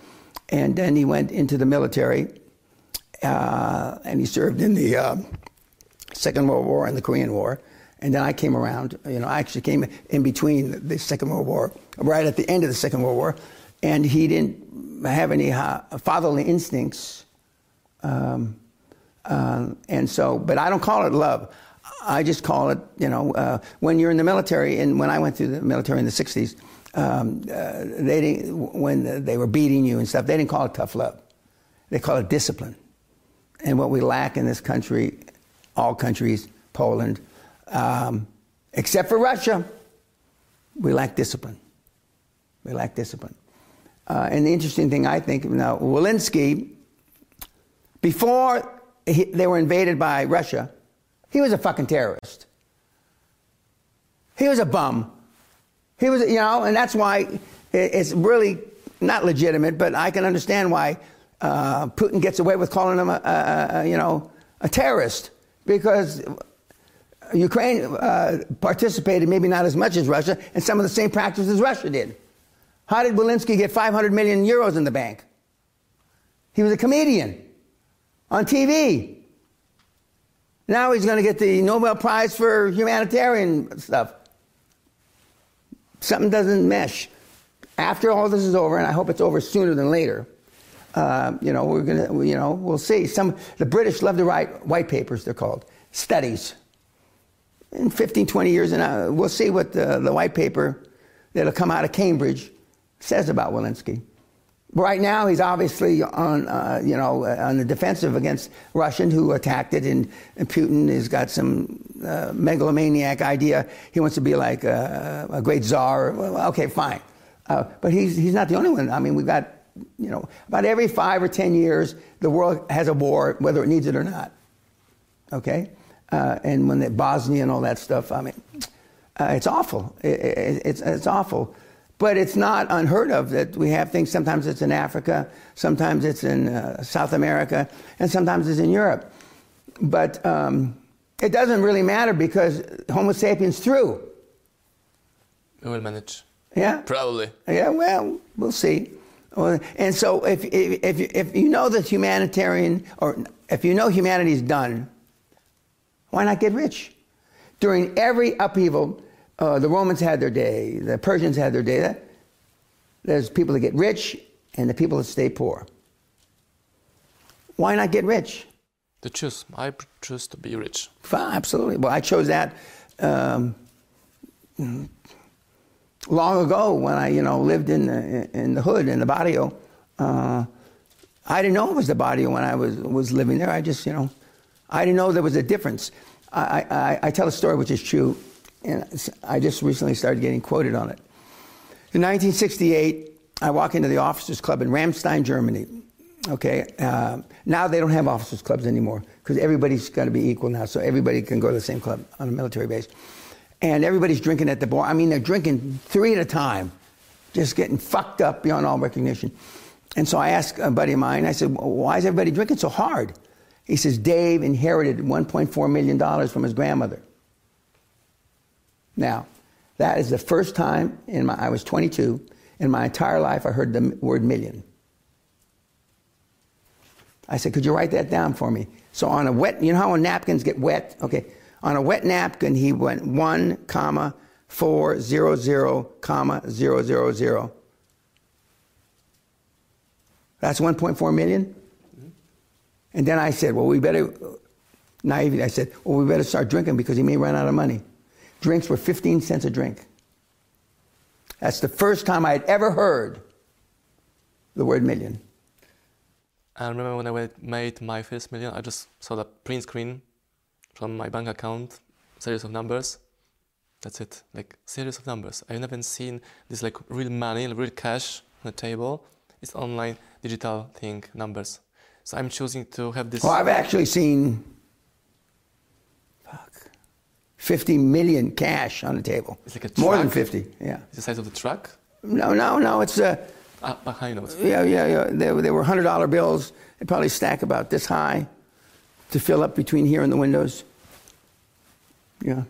And then he went into the military uh, and he served in the uh, Second World War and the Korean War. And then I came around. You know, I actually came in between the Second World War, right at the end of the Second World War. And he didn't have any uh, fatherly instincts. Um, uh, and so, but I don't call it love. I just call it, you know, uh, when you're in the military, and when I went through the military in the 60s, um, uh, they didn't, when they were beating you and stuff, they didn't call it tough love. They call it discipline. And what we lack in this country, all countries, Poland, um, except for Russia, we lack discipline. We lack discipline. Uh, and the interesting thing, I think, now, Walensky, before he, they were invaded by Russia, he was a fucking terrorist. He was a bum. He was, you know, and that's why it's really not legitimate, but I can understand why uh, Putin gets away with calling him, a, a, a, you know, a terrorist because Ukraine uh, participated maybe not as much as Russia in some of the same practices Russia did. How did Walensky get 500 million euros in the bank? He was a comedian on TV. Now he's going to get the Nobel Prize for humanitarian stuff. Something doesn't mesh. After all this is over, and I hope it's over sooner than later, uh, you know, we're to, you know, we'll see. Some, the British love to write white papers, they're called, studies. In 15, 20 years, and uh, we'll see what the, the white paper that'll come out of Cambridge says about Walensky. Right now, he's obviously on, uh, you know, uh, on the defensive against Russian who attacked it, and, and Putin has got some uh, megalomaniac idea. He wants to be like a, a great czar. Well, okay, fine, uh, but he's he's not the only one. I mean, we've got, you know, about every five or ten years, the world has a war, whether it needs it or not. Okay, uh, and when the Bosnia and all that stuff, I mean, uh, it's awful. It, it, it's it's awful. But it's not unheard of that we have things. Sometimes it's in Africa, sometimes it's in uh, South America, and sometimes it's in Europe. But um, it doesn't really matter because Homo sapiens through. We will manage. Yeah? Probably. Yeah, well, we'll see. And so if, if, if, if you know that humanitarian, or if you know humanity is done, why not get rich? During every upheaval, uh, the Romans had their day, the Persians had their day. There's people that get rich and the people that stay poor. Why not get rich? To choose. I choose to be rich. Fine, absolutely. Well, I chose that um, long ago when I, you know, lived in the, in the hood, in the barrio. Uh, I didn't know it was the barrio when I was, was living there. I just, you know, I didn't know there was a difference. I, I, I tell a story which is true and I just recently started getting quoted on it. In 1968, I walk into the Officers Club in Ramstein, Germany. Okay, uh, now they don't have officers clubs anymore because everybody's got to be equal now, so everybody can go to the same club on a military base. And everybody's drinking at the bar. I mean, they're drinking three at a time, just getting fucked up beyond all recognition. And so I asked a buddy of mine, I said, why is everybody drinking so hard? He says, Dave inherited $1.4 million from his grandmother. Now, that is the first time in my, I was 22, in my entire life I heard the word million. I said, could you write that down for me? So on a wet, you know how napkins get wet? Okay. On a wet napkin, he went one comma four zero zero comma zero zero zero. That's 1.4 million? Mm-hmm. And then I said, well, we better, naively, I said, well, we better start drinking because he may run out of money. Drinks were 15 cents a drink. That's the first time I had ever heard the word million. I remember when I made my first million, I just saw the print screen from my bank account, series of numbers. That's it, like series of numbers. I've never seen this like real money, real cash on the table. It's online digital thing, numbers. So I'm choosing to have this. Well, I've actually seen fuck, 50 million cash on the table. It's like a truck. More than 50, yeah. It's the size of the truck? No, no, no. It's a. Uh, behind us. Yeah, yeah, yeah. They, they were $100 bills. They probably stack about this high. to fill up between here and the windows. Yeah.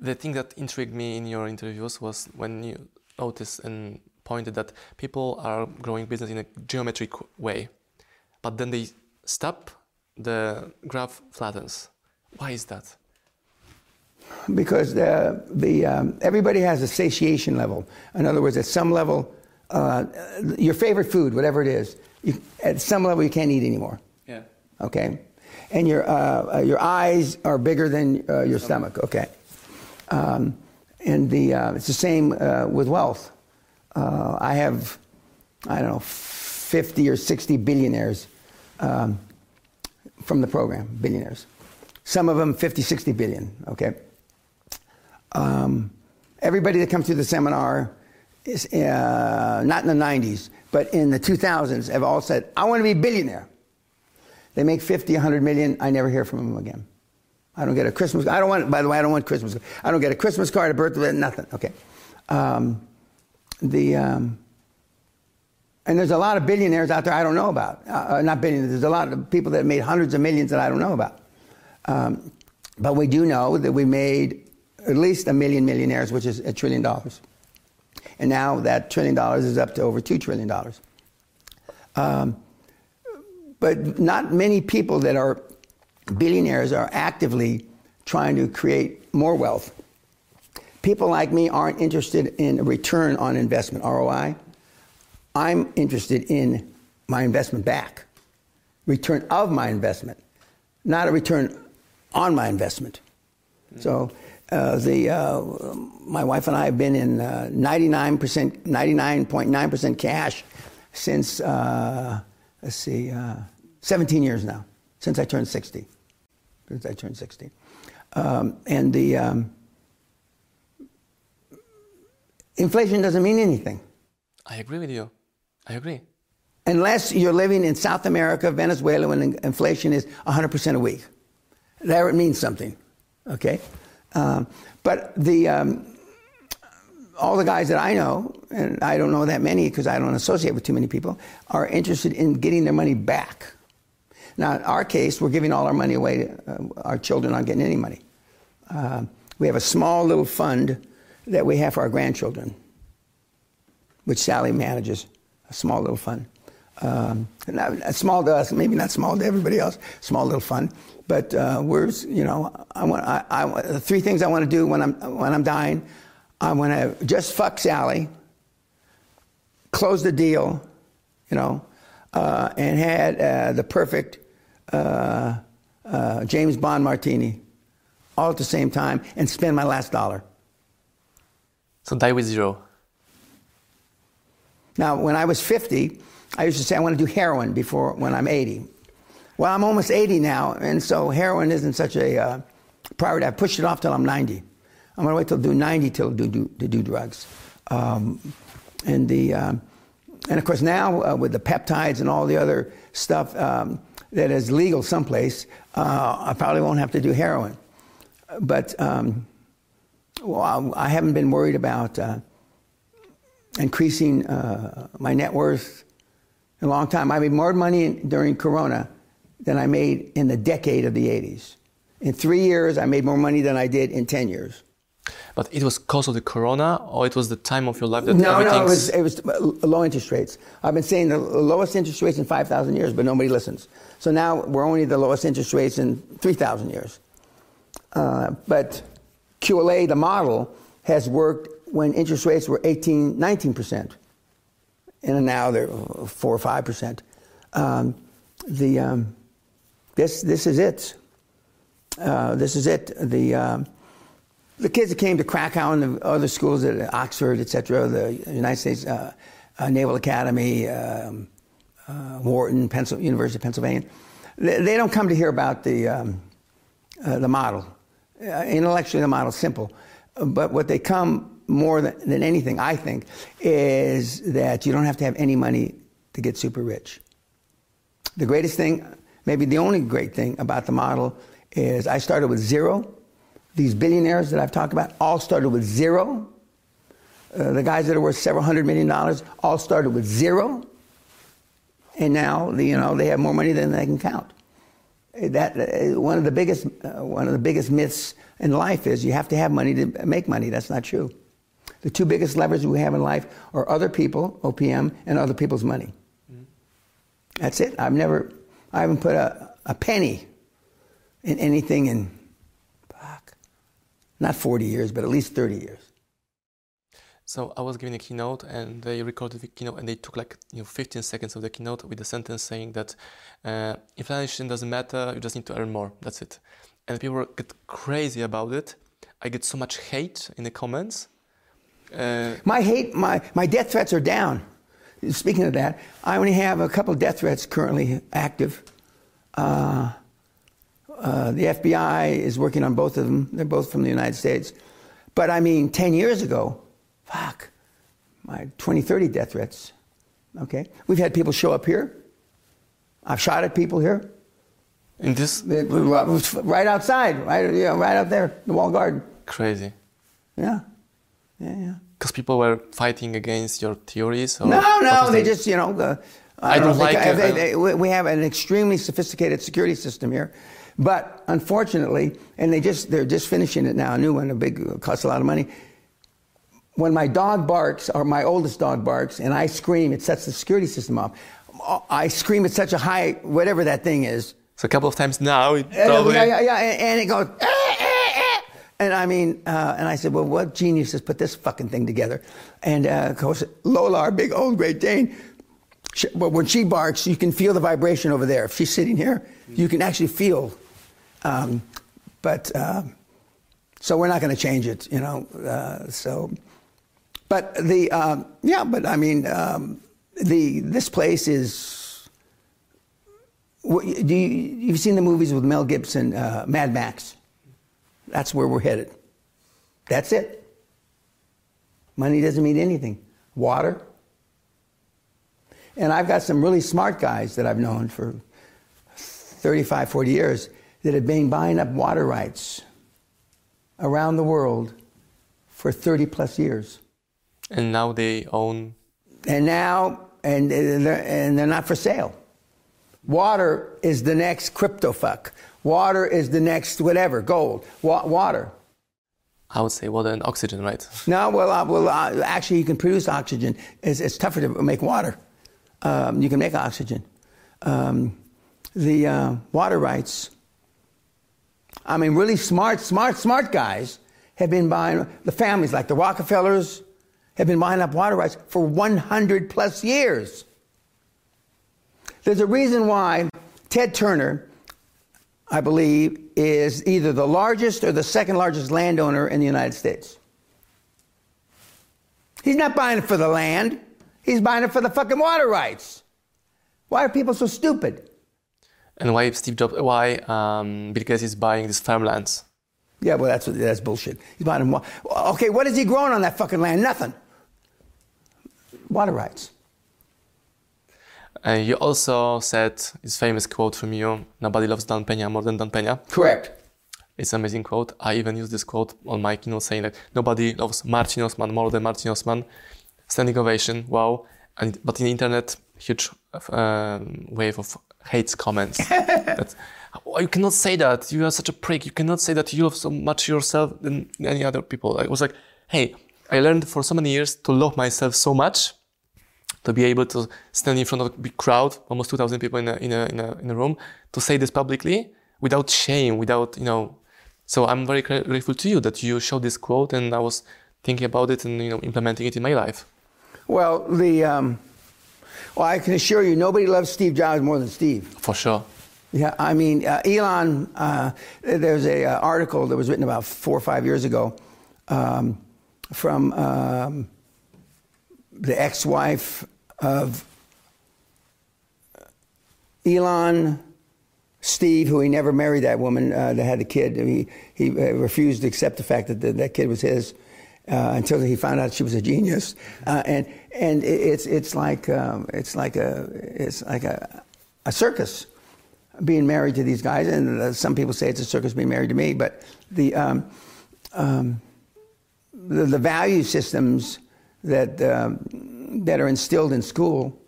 The thing that intrigued me in your interviews was when you noticed and pointed that people are growing business in a geometric way, but then they stop, the graph flattens. Why is that? Because the, the, um, everybody has a satiation level. In other words, at some level, uh, your favorite food, whatever it is, you, at some level you can't eat anymore. Yeah. Okay? And your, uh, uh your eyes are bigger than uh, your stomach. Okay. Um, and the, uh, it's the same uh, with wealth. I have, I don't know, 50 or 60 billionaires um, from the program, billionaires. Some of them 50, 60 billion, okay? Um, everybody that comes through the seminar is uh, not in the 90s, but in the 2000s have all said, I want to be a billionaire. They make 50, 100 million. I never hear from them again. I don't get a Christmas. I don't want. By the way, I don't want Christmas. I don't get a Christmas card, a birthday, nothing. Okay. Um, the um, and there's a lot of billionaires out there I don't know about. Uh, uh, not billionaires. There's a lot of people that made hundreds of millions that I don't know about. Um, but we do know that we made at least a million millionaires, which is a trillion dollars. And now that trillion dollars is up to over two trillion dollars. Um, but not many people that are billionaires are actively trying to create more wealth. People like me aren't interested in a return on investment, ROI. I'm interested in my investment back, return of my investment, not a return on my investment. Mm-hmm. So, uh, the, uh, my wife and I have been in uh, 99%, 99.9% cash since, uh, let's see, uh, 17 years now, since I turned 60 since I turned 60. Um, and the um, inflation doesn't mean anything. I agree with you. I agree. Unless you're living in South America, Venezuela, when inflation is 100% a week. There it means something, okay? Um, but the, um, all the guys that I know, and I don't know that many because I don't associate with too many people, are interested in getting their money back. Now, in our case, we're giving all our money away. Uh, our children aren't getting any money. Uh, we have a small little fund that we have for our grandchildren, which Sally manages, a small little fund. Um, not, small to us, maybe not small to everybody else, small little fund. But uh, we're, you know, I want, I, I, three things I want to do when I'm, when I'm dying, I want to just fuck Sally, close the deal, you know, uh, and had uh, the perfect uh, uh, James Bond martini all at the same time and spend my last dollar. So die with zero. Now, when I was 50, I used to say I want to do heroin before when I'm 80. Well, I'm almost 80 now, and so heroin isn't such a uh, priority. I pushed it off till I'm 90. I'm going to wait till do 90 till do, do, to do drugs. Um, and the um, and of course now uh, with the peptides and all the other stuff, um, that is legal someplace, uh, I probably won't have to do heroin. But um, well, I haven't been worried about uh, increasing uh, my net worth in a long time. I made more money during Corona than I made in the decade of the 80s. In three years, I made more money than I did in 10 years. But it was cause of the corona, or it was the time of your life that no, no, it was it was low interest rates. I've been saying the lowest interest rates in five thousand years, but nobody listens. So now we're only the lowest interest rates in 3,000 years. Uh, but QLA, the model, has worked when interest rates were 18, 19%. And now they're 4 or 5%. Um, the, um, this, this is it. Uh, this is it. The, um, the kids that came to Krakow and the other schools at Oxford, et cetera, the United States uh, uh Naval Academy, um, uh, Wharton, Pencil, University of Pennsylvania. They, they, don't come to hear about the, um, uh, the model. Uh, intellectually, the model's simple. But what they come more than, than anything, I think, is that you don't have to have any money to get super rich. The greatest thing, maybe the only great thing about the model is I started with zero. These billionaires that I've talked about all started with zero. Uh, the guys that are worth several hundred million dollars all started with zero and now you know they have more money than they can count. that uh, one of the biggest uh, one of the biggest myths in life is you have to have money to make money. That's not true. The two biggest levers we have in life are other people, OPM, and other people's money. That's it. I've never, I haven't put a, a penny in anything in, not 40 years, but at least 30 years. So I was giving a keynote, and they recorded the keynote, and they took like you know 15 seconds of the keynote with a sentence saying that uh, inflation doesn't matter, you just need to earn more. That's it. And people get crazy about it. I get so much hate in the comments. Uh, my hate, my my death threats are down. Speaking of that, I only have a couple death threats currently active. Uh, uh, the FBI is working on both of them. They're both from the United States. But I mean, 10 years ago, fuck, my 20, 30 death threats. Okay? We've had people show up here. I've shot at people here. In this? Right outside, right, you know, right out there, the wall garden. Crazy. Yeah. Yeah, yeah. Because people were fighting against your theories? no, no, they just, you know, the, I, I don't, don't like they, they, they, we have an extremely sophisticated security system here. But unfortunately, and they just they're just finishing it now, a new one, a big costs a lot of money when my dog barks, or my oldest dog barks, and I scream, it sets the security system off. I scream at such a high, whatever that thing is. So a couple of times now, it probably... yeah, yeah, yeah, and, it goes. Eh, eh, eh. And I mean, uh, and I said, well, what genius has put this fucking thing together? And uh, of course, Lola, our big old Great Dane, she, but when she barks, you can feel the vibration over there. If she's sitting here, you can actually feel. Um, but uh, so we're not going to change it, you know. Uh, so but the um, yeah, but I mean, um, the this place is. Do you, you've seen the movies with Mel Gibson, uh, Mad Max? That's where we're headed. That's it. Money doesn't mean anything. Water. And I've got some really smart guys that I've known for 35, 40 years that have been buying up water rights around the world for 30 plus years. And now they own. And now, and they're, and they're not for sale. Water is the next crypto fuck. Water is the next whatever, gold. Wa- water. I would say water and oxygen, right? *laughs* No, well, uh, well, uh, actually, you can produce oxygen. It's, it's tougher to make water. Um, you can make oxygen. Um, the uh, water rights. I mean, really smart, smart, smart guys have been buying the families like the Rockefellers, have been buying up water rights for 100 plus years. There's a reason why Ted Turner, I believe, is either the largest or the second largest landowner in the United States. He's not buying it for the land, he's buying it for the fucking water rights. Why are people so stupid? And why Steve Jobs, why um, Bill Gates is buying these farmlands? Yeah, well, that's, that's bullshit. He's buying them. Okay, what is he growing on that fucking land? Nothing water rights. Uh, you also said this famous quote from you nobody loves Dan Pena more than Dan Pena. Correct. It's an amazing quote. I even used this quote on my keynote saying that nobody loves Marcin Osman more than Marcin Osman. Standing ovation, wow. And, but in the internet, huge uh, wave of hates comments. *laughs* that, oh, you cannot say that. You are such a prick. You cannot say that you love so much yourself than any other people. I was like, hey, I learned for so many years to love myself so much to be able to stand in front of a big crowd, almost 2,000 people in a, in a, in a, in a room, to say this publicly without shame, without, you know. So I'm very grateful to you that you showed this quote and I was thinking about it and, you know, implementing it in my life. Well, the, um, well, I can assure you, nobody loves Steve Jobs more than Steve. For sure. Yeah, I mean, uh, Elon, uh, there's a uh, article that was written about four or five years ago um, from um, the ex-wife of Elon, Steve, who he never married that woman uh, that had the kid. He, he uh, refused to accept the fact that the, that kid was his uh, until he found out she was a genius. Uh, and and it's it's like um, it's like a it's like a, a circus being married to these guys. And uh, some people say it's a circus being married to me. But the um, um, the, the, value systems that um, that are instilled in school,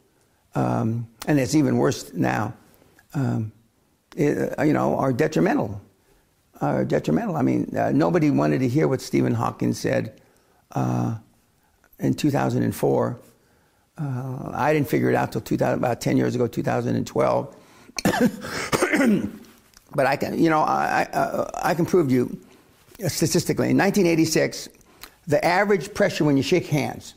um, and it's even worse now. Um, uh, you know, are detrimental. Are detrimental. I mean, uh, nobody wanted to hear what Stephen Hawking said uh, in 2004. Uh, I didn't figure it out till 2000, about 10 years ago, 2012. *coughs* but I can, you know, I, I, I can prove to you statistically. In 1986, the average pressure when you shake hands,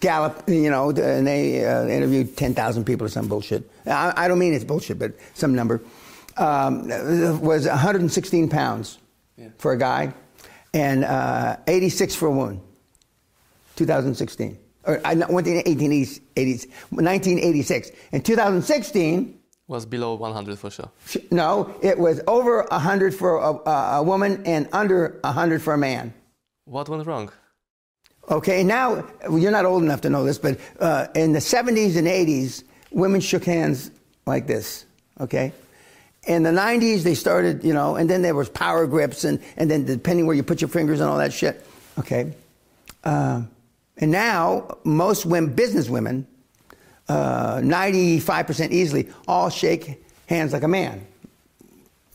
Gallup, you know, and they uh, interviewed 10,000 people or some bullshit. I, I, don't mean it's bullshit, but some number, um, was 116 pounds yeah. for a guy and uh, 86 for a woman, 2016. Or, I went in 1986. In 2016, was below 100 for sure. No, it was over 100 for a, a woman and under 100 for a man. What went wrong? Okay, now you're not old enough to know this, but uh, in the 70s and 80s, women shook hands like this. Okay, in the 90s they started, you know, and then there was power grips, and and then depending where you put your fingers and all that shit. Okay, uh, and now most women, business women, uh, 95% easily, all shake hands like a man.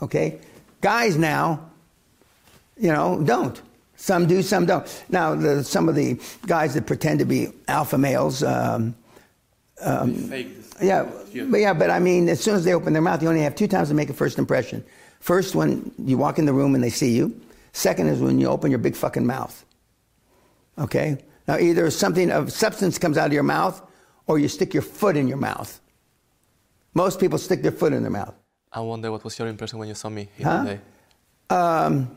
Okay? Guys now, you know, don't. Some do, some don't. Now, the, some of the guys that pretend to be alpha males, um, um, yeah, but yeah, but I mean, as soon as they open their mouth, you only have two times to make a first impression. First, when you walk in the room and they see you. Second is when you open your big fucking mouth. Okay? Now, either something of substance comes out of your mouth or you stick your foot in your mouth. Most people stick their foot in their mouth. I wonder what was your impression when you saw me here huh? today? Um,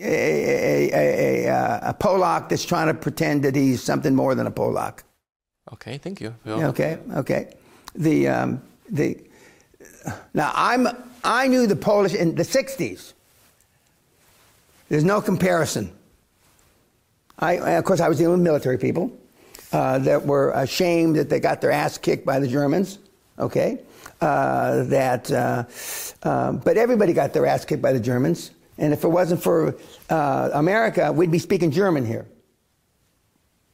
a, a, a, a, Polak that's trying to pretend that he's something more than a Polak. Okay, thank you. Okay, okay. The, um, the, now, I'm, I knew the Polish in the 60s. There's no comparison. I, of course, I was dealing with military people uh, that were ashamed that they got their ass kicked by the Germans. Okay, uh, that, uh, uh, but everybody got their ass kicked by the Germans. And if it wasn't for uh, America, we'd be speaking German here.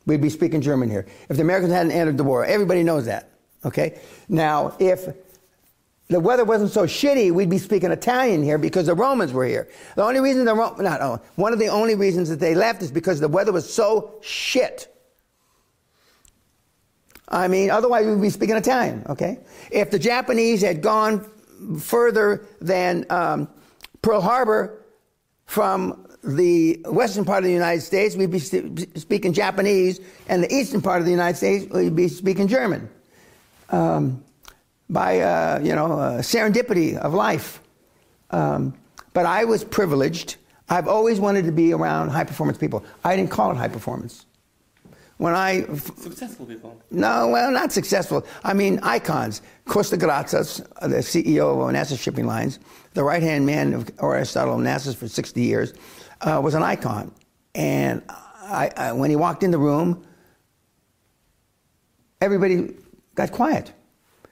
We'd be speaking German here. If the Americans hadn't entered the war, everybody knows that. Okay. Now, if the weather wasn't so shitty, we'd be speaking Italian here because the Romans were here. The only reason the Ro- not oh, one of the only reasons that they left is because the weather was so shit. I mean, otherwise we'd be speaking Italian, okay? If the Japanese had gone further than um, Pearl Harbor from the western part of the United States, we'd be speaking Japanese, and the eastern part of the United States, we'd be speaking German. Um, by, uh, you know, uh, serendipity of life. Um, but I was privileged. I've always wanted to be around high performance people. I didn't call it high performance when I successful people. No, well, not successful. I mean, icons. Costa Gratsos, the CEO of Onassis Shipping Lines, the right hand man of Aristotle Onassis for 60 years, uh, was an icon. And I, I, when he walked in the room, everybody got quiet.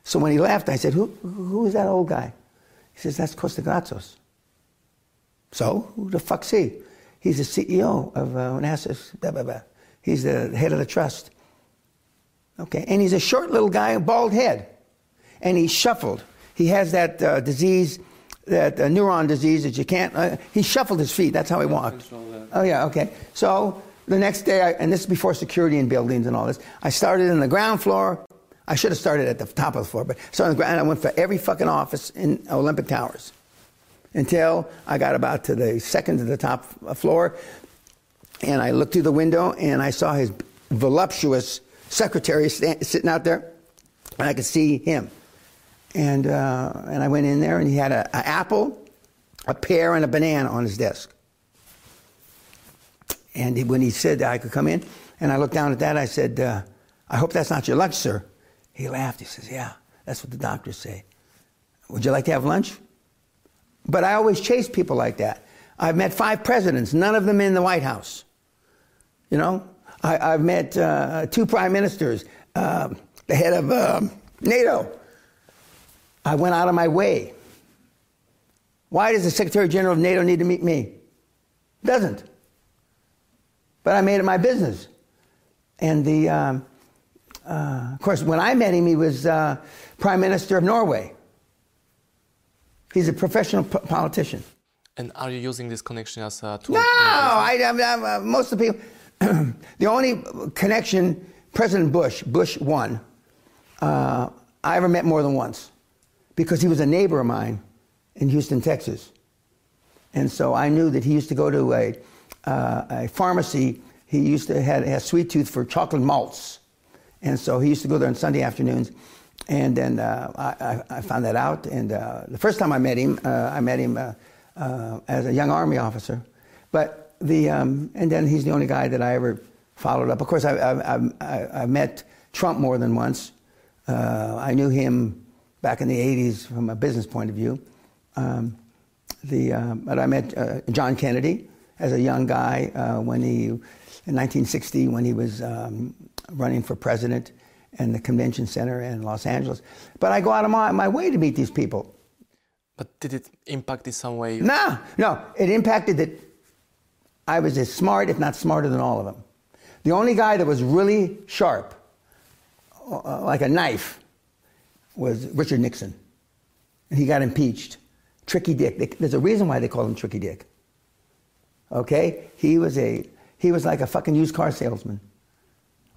So when he left, I said, "Who, who is that old guy?" He says, "That's Costa Gratsos." So who the fuck's he? He's the CEO of uh, Onassis. Blah, blah, blah. He's the head of the trust. Okay, and he's a short little guy, bald head, and he shuffled. He has that uh, disease, that uh, neuron disease that you can't. Uh, he shuffled his feet. That's how he walked. Oh yeah, okay. So the next day, I, and this is before security in buildings and all this. I started in the ground floor. I should have started at the top of the floor, but so on the ground. I went for every fucking office in Olympic Towers until I got about to the second to the top floor and I looked through the window and I saw his voluptuous secretary stand, sitting out there, and I could see him. And, uh, and I went in there, and he had an apple, a pear, and a banana on his desk. And he, when he said that I could come in, and I looked down at that, I said, uh, I hope that's not your lunch, sir. He laughed. He says, Yeah, that's what the doctors say. Would you like to have lunch? But I always chase people like that. I've met five presidents, none of them in the White House. You know, I, have met uh, two prime ministers, uh, the head of um, NATO. I went out of my way. Why does the Secretary General of NATO need to meet me? Doesn't. But I made it my business. And the, um, uh, of course, when I met him, he was uh, Prime Minister of Norway. He's a professional p- politician. And are you using this connection as a tool? No, I, I, I, uh, most of the people. *clears throat* the only connection, President Bush, Bush one, uh, I ever met more than once, because he was a neighbor of mine in Houston, Texas, and so I knew that he used to go to a, uh, a pharmacy. He used to have, have sweet tooth for chocolate malts, and so he used to go there on Sunday afternoons. And then uh, I, I, found that out. And uh, the first time I met him, uh, I met him uh, uh, as a young Army officer. But the, um, and then he's the only guy that I ever followed up. Of course, I, I, I, I met Trump more than once. I knew him back in the 80s from a business point of view. Um, the, but I met John Kennedy as a young guy when he, in 1960, when he was um, running for president and the convention center in Los Angeles. But I go out of my, my way to meet these people. But did it impact in some way? No, no. It impacted that I was as smart, if not smarter than all of them. The only guy that was really sharp, uh, like a knife, was Richard Nixon. And he got impeached. Tricky Dick. There's a reason why they call him Tricky Dick. Okay? He was a he was like a fucking used car salesman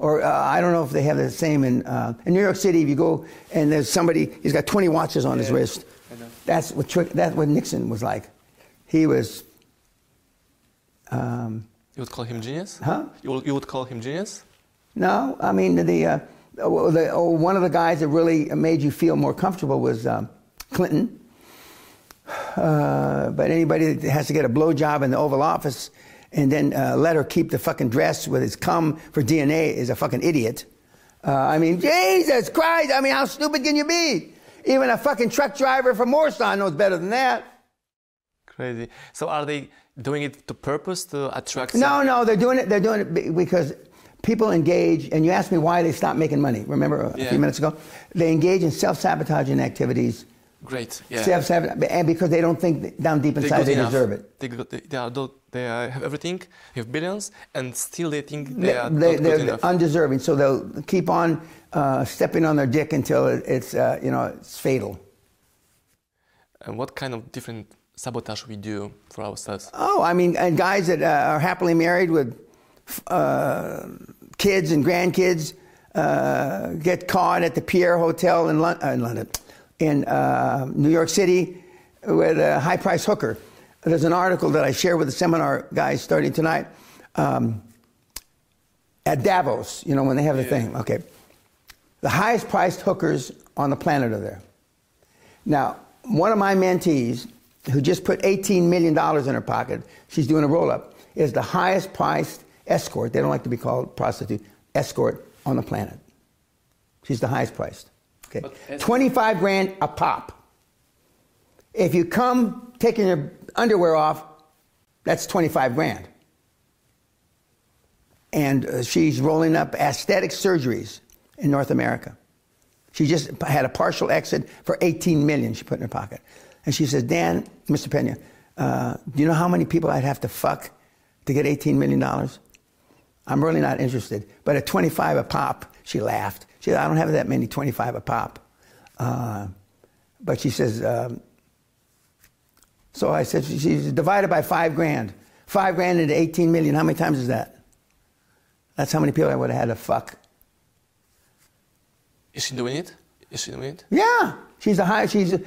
or uh, I don't know if they have the same in uh, in New York City. If you go and there's somebody, he's got 20 watches on yeah, his wrist. That's what that's what Nixon was like. He was. Um, you would call him genius? Huh? You would, you would call him genius? No, I mean the, uh, the one of the guys that really made you feel more comfortable was um, Clinton. Uh, but anybody that has to get a blowjob in the Oval Office and then uh, let her keep the fucking dress with his cum for DNA is a fucking idiot. Uh, I mean, Jesus Christ! I mean, how stupid can you be? Even a fucking truck driver from Morristown knows better than that. Crazy. So are they doing it to purpose to attract? No, no, they're doing it. They're doing it because people engage. And you asked me why they stopped making money. Remember a yeah. few minutes ago? They engage in self-sabotaging activities Great. Yeah. Self and because they don't think down deep inside they deserve it. They, they, they, are, they have everything, they have billions, and still they think they, they are they, not they're good enough. undeserving. So they'll keep on uh, stepping on their dick until it's uh, you know it's fatal. And what kind of different sabotage we do for ourselves? Oh, I mean, and guys that uh, are happily married with uh, kids and grandkids uh, get caught at the Pierre Hotel in, Lon- uh, in London in uh, New York City with a high price hooker. There's an article that I share with the seminar guys starting tonight um, at Davos, you know, when they have the yeah. thing. Okay. The highest priced hookers on the planet are there. Now, one of my mentees, who just put $18 million in her pocket, she's doing a roll up, is the highest priced escort. They don't like to be called prostitute, escort on the planet. She's the highest priced. Okay. 25 grand a pop. If you come taking your underwear off, that's 25 grand. And uh, she's rolling up aesthetic surgeries in North America. She just had a partial exit for 18 million she put in her pocket. And she says, Dan, Mr. Pena, uh, do you know how many people I'd have to fuck to get $18 million? I'm really not interested. But at 25 a pop, she laughed. She said, I don't have that many 25 a pop. Uh, but she says, um, so I said, she's divided by five grand. Five grand into 18 million. How many times is that? That's how many people I would have had to fuck. Is she doing it? Is she doing it? Yeah. She's a high, she's, a,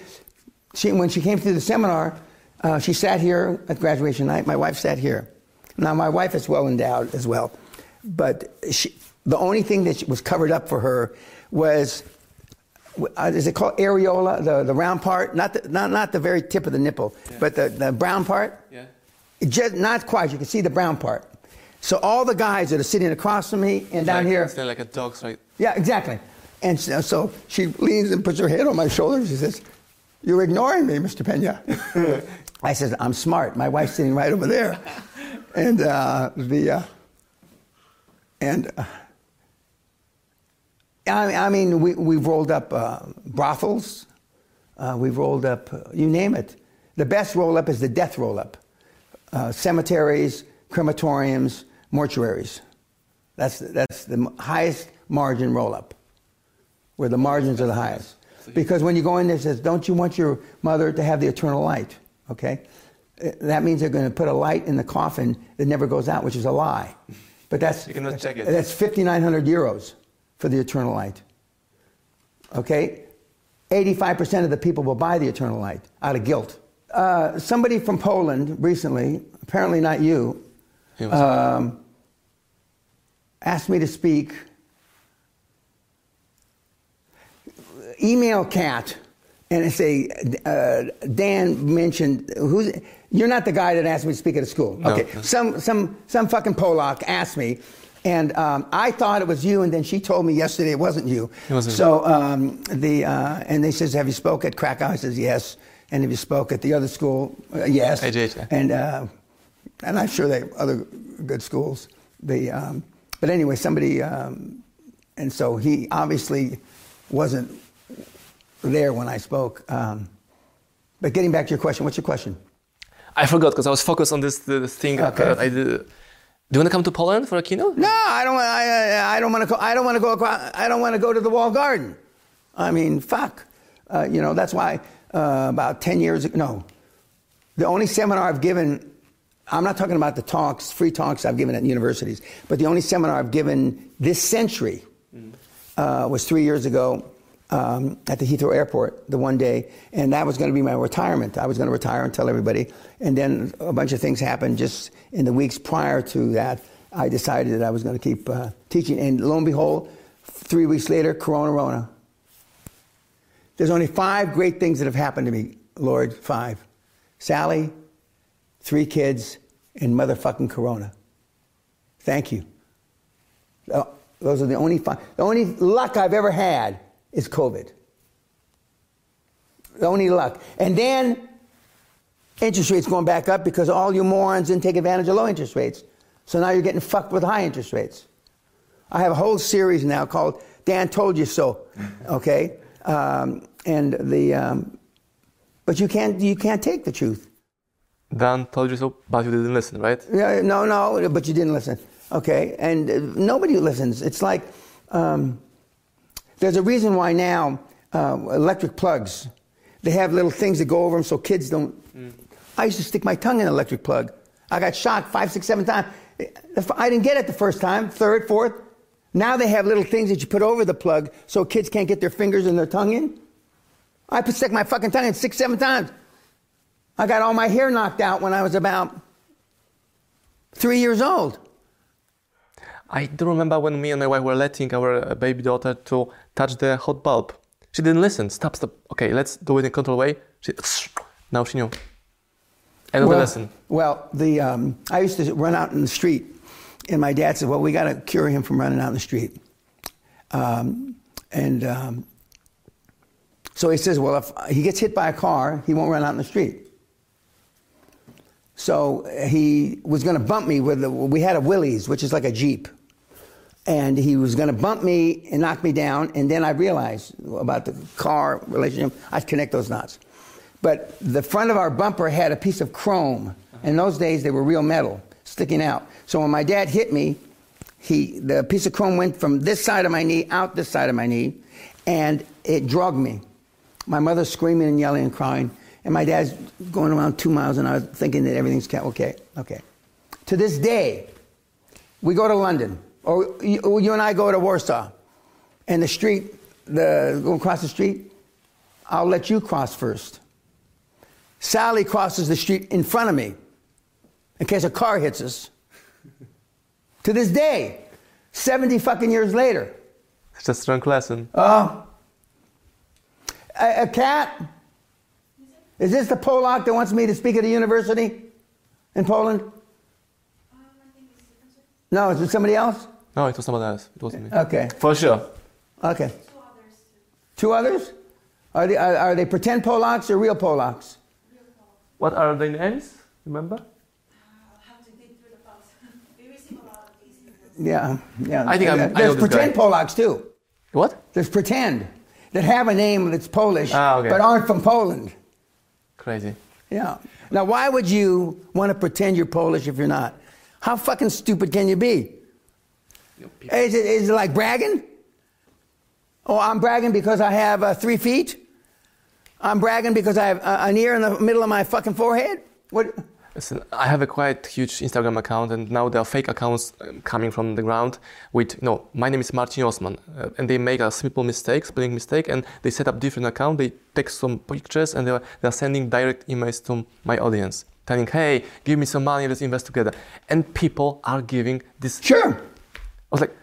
she, when she came through the seminar, uh, she sat here at graduation night. My wife sat here. Now, my wife is well endowed as well. But she, the only thing that was covered up for her was uh, is it called areola, the, the round part? Not the, not, not the very tip of the nipple, yeah. but the, the brown part? Yeah. Just, not quite. You can see the brown part. So all the guys that are sitting across from me and it's down like, here. They're like a dog's right? Yeah, exactly. And so, so, she leans and puts her head on my shoulder. She says, You're ignoring me, Mr. Pena. *laughs* I says, I'm smart. My wife's sitting right over there. and uh, the. Uh, and. Uh, I, I mean, we, we've rolled up uh, brothels. Uh, we've rolled up, uh, you name it. The best roll up is the death roll up uh, cemeteries, crematoriums, mortuaries. That's, that's the highest margin roll up, where the margins are the highest. Because when you go in there, it says, Don't you want your mother to have the eternal light? Okay? Uh, That means they're going to put a light in the coffin that never goes out, which is a lie. But that's, You cannot check it. that's 5,900 euros for the eternal light. Okay? 85% of the people will buy the eternal light out of guilt. Uh, somebody from Poland recently, apparently not you, um, asked me to speak. Email Cat and say, uh, Dan mentioned who's. You're not the guy that asked me to speak at a school. No. Okay, some some some fucking Polak asked me, and um, I thought it was you, and then she told me yesterday it wasn't you. It wasn't. So um, the uh, and they says, have you spoke at Krakow? I says yes. And have you spoke at the other school? Uh, yes. AGH, yeah. And uh, and I'm sure they have other good schools. The um, but anyway, somebody um, and so he obviously wasn't there when I spoke. Um, but getting back to your question, what's your question? I forgot because I was focused on this, this thing. Okay. I did. Do you want to come to Poland for a keynote? No, I don't. I, I, I don't want to go. I don't want to go. I don't want to go to the wall garden. I mean, fuck. Uh, you know, that's why uh, about ten years ago. No, the only seminar I've given. I'm not talking about the talks, free talks I've given at universities, but the only seminar I've given this century uh, was three years ago um, at the Heathrow Airport, the one day, and that was going to be my retirement. I was going to retire and tell everybody. And then a bunch of things happened just in the weeks prior to that. I decided that I was going to keep uh, teaching, and lo and behold, three weeks later, Corona Rona. There's only five great things that have happened to me, Lord. Five. Sally, three kids, and motherfucking Corona. Thank you. Uh, Those are the only five. The only luck I've ever had is COVID. The only luck. And then interest rates going back up because all you morons didn't take advantage of low interest rates. So now you're getting fucked with high interest rates. I have a whole series now called Dan Told You So. *laughs* Okay? Um, and the, um, but you can't, you can't take the truth. Dan told you so, but you didn't listen, right? Yeah, no, no, but you didn't listen. Okay, and nobody listens. It's like um, there's a reason why now uh, electric plugs they have little things that go over them so kids don't. I used to stick my tongue in an electric plug. I got shocked five, six, seven times. I didn't get it the first time, third, fourth. Now they have little things that you put over the plug so kids can't get their fingers and their tongue in. I put stick my fucking tongue in six, seven times. I got all my hair knocked out when I was about three years old. I do remember when me and my wife were letting our uh, baby daughter to touch the hot bulb. She didn't listen. Stop, stop. Okay, let's do it in control way. She, now she knew. Know the lesson. Well, the um, I used to run out in the street, and my dad said, "Well, we got to cure him from running out in the street." Um, and um, so he says, "Well, if he gets hit by a car, he won't run out in the street." So uh, he was going to bump me with the, we had a Willys, which is like a Jeep. And he was going to bump me and knock me down. And then I realized about the car relationship, I'd connect those knots. But the front of our bumper had a piece of chrome. In those days, they were real metal sticking out. So when my dad hit me, he, the piece of chrome went from this side of my knee out this side of my knee, and it drugged me. My mother screaming and yelling and crying, and my dad's going around two miles an hour thinking that everything's okay. Okay. To this day, we go to London, or you, and I go to Warsaw, and the street, the go across the street, I'll let you cross first. Sally crosses the street in front of me in case a car hits us. to this day, 70 fucking years later. It's a strong lesson. Oh. A, a cat? Is this the Polak that wants me to speak at a university in Poland? No, is it somebody else? No, it was somebody else. It wasn't me. Okay, For sure. okay. Two others? Are they, are, are they pretend Polacks or real Polacks? What are their names? Remember? Yeah, yeah. I think I'm- I know There's this pretend guy. Polacks too. What? There's pretend that have a name that's Polish, Ah, okay. but aren't from Poland. Crazy. Yeah. Now, why would you want to pretend you're Polish if you're not? How fucking stupid can you be? Is it, is it like bragging? Oh, I'm bragging because I have uh, three feet? I'm bragging because I have uh, an ear in the middle of my fucking forehead? What? Listen, I have a quite huge Instagram account, and now there are fake accounts um, coming from the ground with, you no, my name is Marcin Osman, uh, and they make a simple mistake, spelling mistake, and they set up different account, they take some pictures, and they are, they are sending direct emails to my audience, telling, hey, give me some money, let's invest together. And people are giving this. Sure. I was like,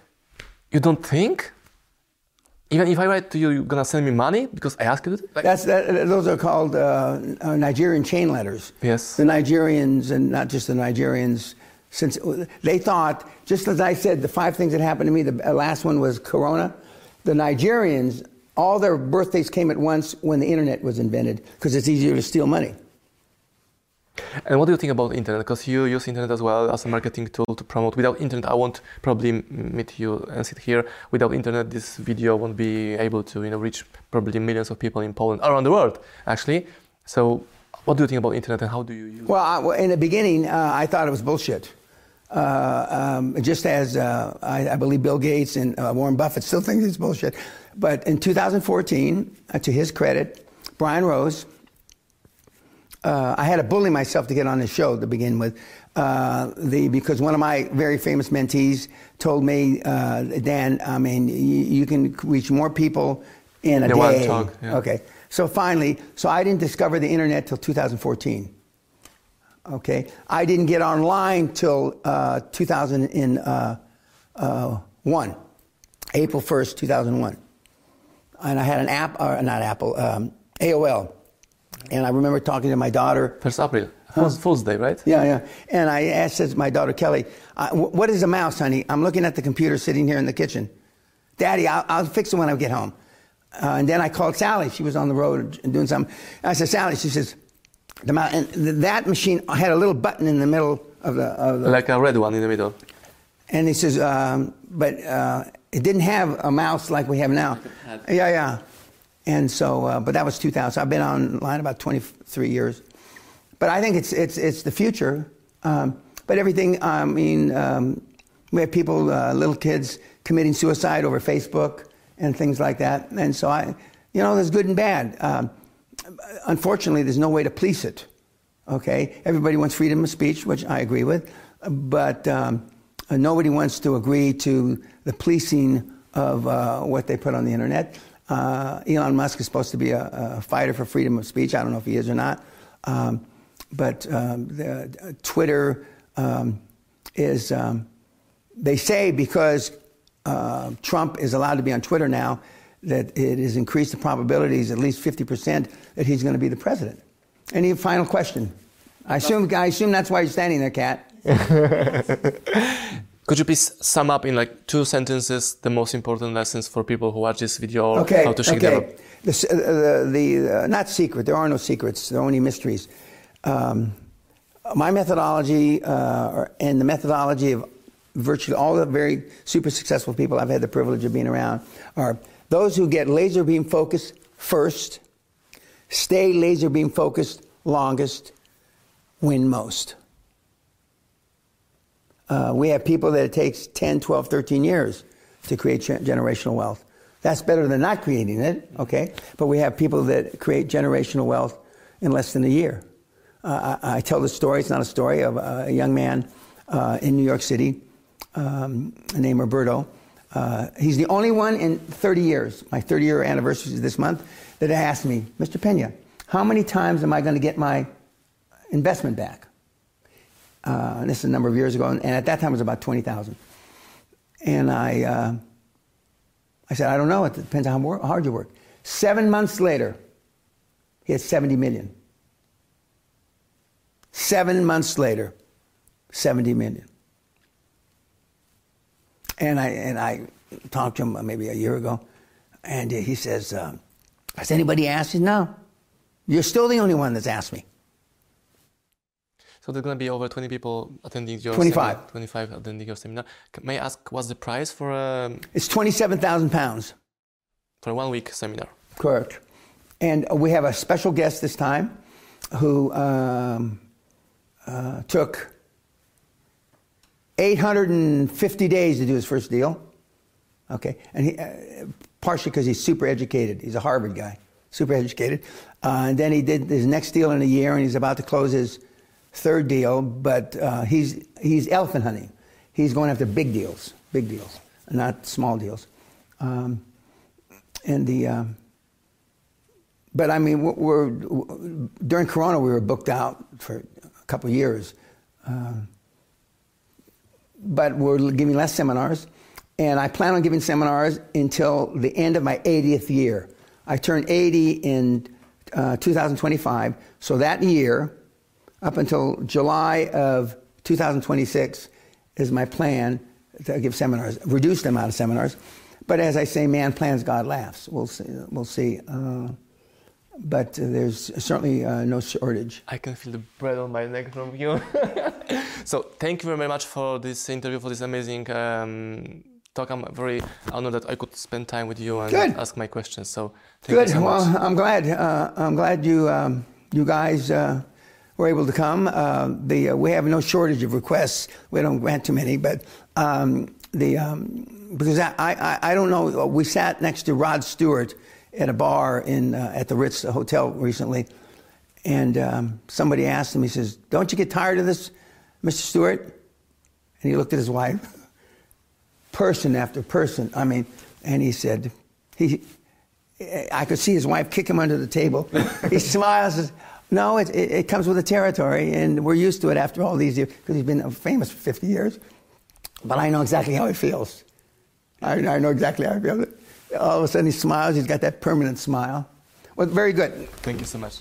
you don't think? Even if I write to you, you're gonna send me money because I asked you to? Like, That's that, those are called uh, uh, Nigerian chain letters. Yes. The Nigerians, and not just the Nigerians, since they thought, just as I said, the five things that happened to me. The last one was Corona. The Nigerians, all their birthdays came at once when the internet was invented because it's easier to steal money. And what do you think about internet? Because you use internet as well as a marketing tool to promote. Without internet, I won't probably meet you and sit here. Without internet, this video won't be able to, you know, reach probably millions of people in Poland, around the world, actually. So, what do you think about internet and how do you use? Well, I, well, in the beginning, uh, I thought it was bullshit. Uh, um, just as uh, I, I believe Bill Gates and uh, Warren Buffett still think it's bullshit. But in 2014, uh, to his credit, Brian Rose, uh, I had to bully myself to get on the show to begin with, uh, the, because one of my very famous mentees told me, uh, Dan, I mean, you, you can reach more people in a one day. talk, yeah. Okay. So finally, so I didn't discover the internet till 2014. Okay. I didn't get online till uh, 2001, uh, uh, one, April 1st, 2001. And I had an app, or not Apple, um, AOL. And I remember talking to my daughter. First April, Fool's, Fool's Day, right? Yeah, yeah. And I asked my daughter Kelly, uh, "What is a mouse, honey?" I'm looking at the computer sitting here in the kitchen. Daddy, I'll, I'll fix it when I get home. Uh, and then I called Sally. She was on the road and doing something. I said, Sally. She says, the mouse. And th- that machine had a little button in the middle of the. Of the Like a red one in the middle. and he says, um, but uh, it didn't have a mouse like we have now. Yeah, yeah. And so, uh, but that was 2000. I've been online about 23 years. But I think it's it's it's the future. Um, but everything. I mean, um, we have people, uh, little kids, committing suicide over Facebook and things like that. And so I, you know, there's good and bad. Um, unfortunately, there's no way to police it. Okay, everybody wants freedom of speech, which I agree with, but um, nobody wants to agree to the policing of uh, what they put on the internet. Uh, Elon Musk is supposed to be a, a, fighter for freedom of speech. I don't know if he is or not, um, but um, the, uh, Twitter um, is. Um, they say because uh, Trump is allowed to be on Twitter now, that it has increased the probabilities at least 50% that he's going to be the president. Any final question? I assume, I assume that's why you're standing there, Kat. *laughs* Could you please sum up in like two sentences the most important lessons for people who watch this video Okay, how to shake them up? okay. The, uh, the uh, not secret, there are no secrets, there are only mysteries. Um, my methodology uh, and the methodology of virtually all the very super successful people I've had the privilege of being around are those who get laser beam focused first, stay laser beam focused longest, win most. Uh, we have people that it takes 10, 12, 13 years to create generational wealth. That's better than not creating it, okay? But we have people that create generational wealth in less than a year. Uh, I, I tell the story, it's not a story, of a young man uh, in New York City um, named Roberto. Uh, he's the only one in 30 years, my 30 year anniversary is this month, that asked me, Mr. Pena, how many times am I going to get my investment back? Uh, this is a number of years ago, and at that time it was about 20,000. And I, uh, I said, I don't know, it depends on how hard you work. Seven months later, he had 70 million. Seven months later, 70 million. And I, and I talked to him maybe a year ago, and he says, uh, Has anybody asked you? No. You're still the only one that's asked me. So there's going to be over 20 people attending your 25. seminar. 25 attending your seminar. May I ask what's the price for a, It's 27,000 pounds. for a one week seminar? Correct. And we have a special guest this time who um, uh, took 850 days to do his first deal. Okay, and he, uh, partially because he's super educated. He's a Harvard guy, super educated. Uh, and then he did his next deal in a year, and he's about to close his third deal. But uh, he's he's elephant hunting. He's going after big deals, big deals, not small deals. Um, and the um, but I mean, we're, we're, during Corona we were booked out for a couple years. Um, but we're giving less seminars, and I plan on giving seminars until the end of my 80th year. I turn 80 in uh, 2025, so that year, up until July of 2026, is my plan to give seminars, reduce the amount of seminars. But as I say, man plans, God laughs. We'll see. We'll see. Uh, but uh, there's certainly uh, no shortage. I can feel the bread on my neck from you. *laughs* so thank you very much for this interview, for this amazing um, talk. I'm very honored that I could spend time with you and Good. ask my questions. So Good. So well, I'm glad. Uh, I'm glad you um, you guys uh, were able to come. Uh, the uh, we have no shortage of requests. We don't grant too many, but um, the um, because I, I I don't know. We sat next to Rod Stewart at a bar in uh, at the Ritz Hotel recently, and um, somebody asked him. He says, "Don't you get tired of this, Mr. Stewart?" And he looked at his wife, person after person. I mean, and he said, he. I could see his wife kick him under the table. he *laughs* smiles. Says, no, it, it, it, comes with the territory, and we're used to it after all these years because he's been famous for 50 years. But I know exactly how he feels. I, I know exactly how he feels all of a sudden he smiles. He's got that permanent smile. Well, very good. Thank you so much.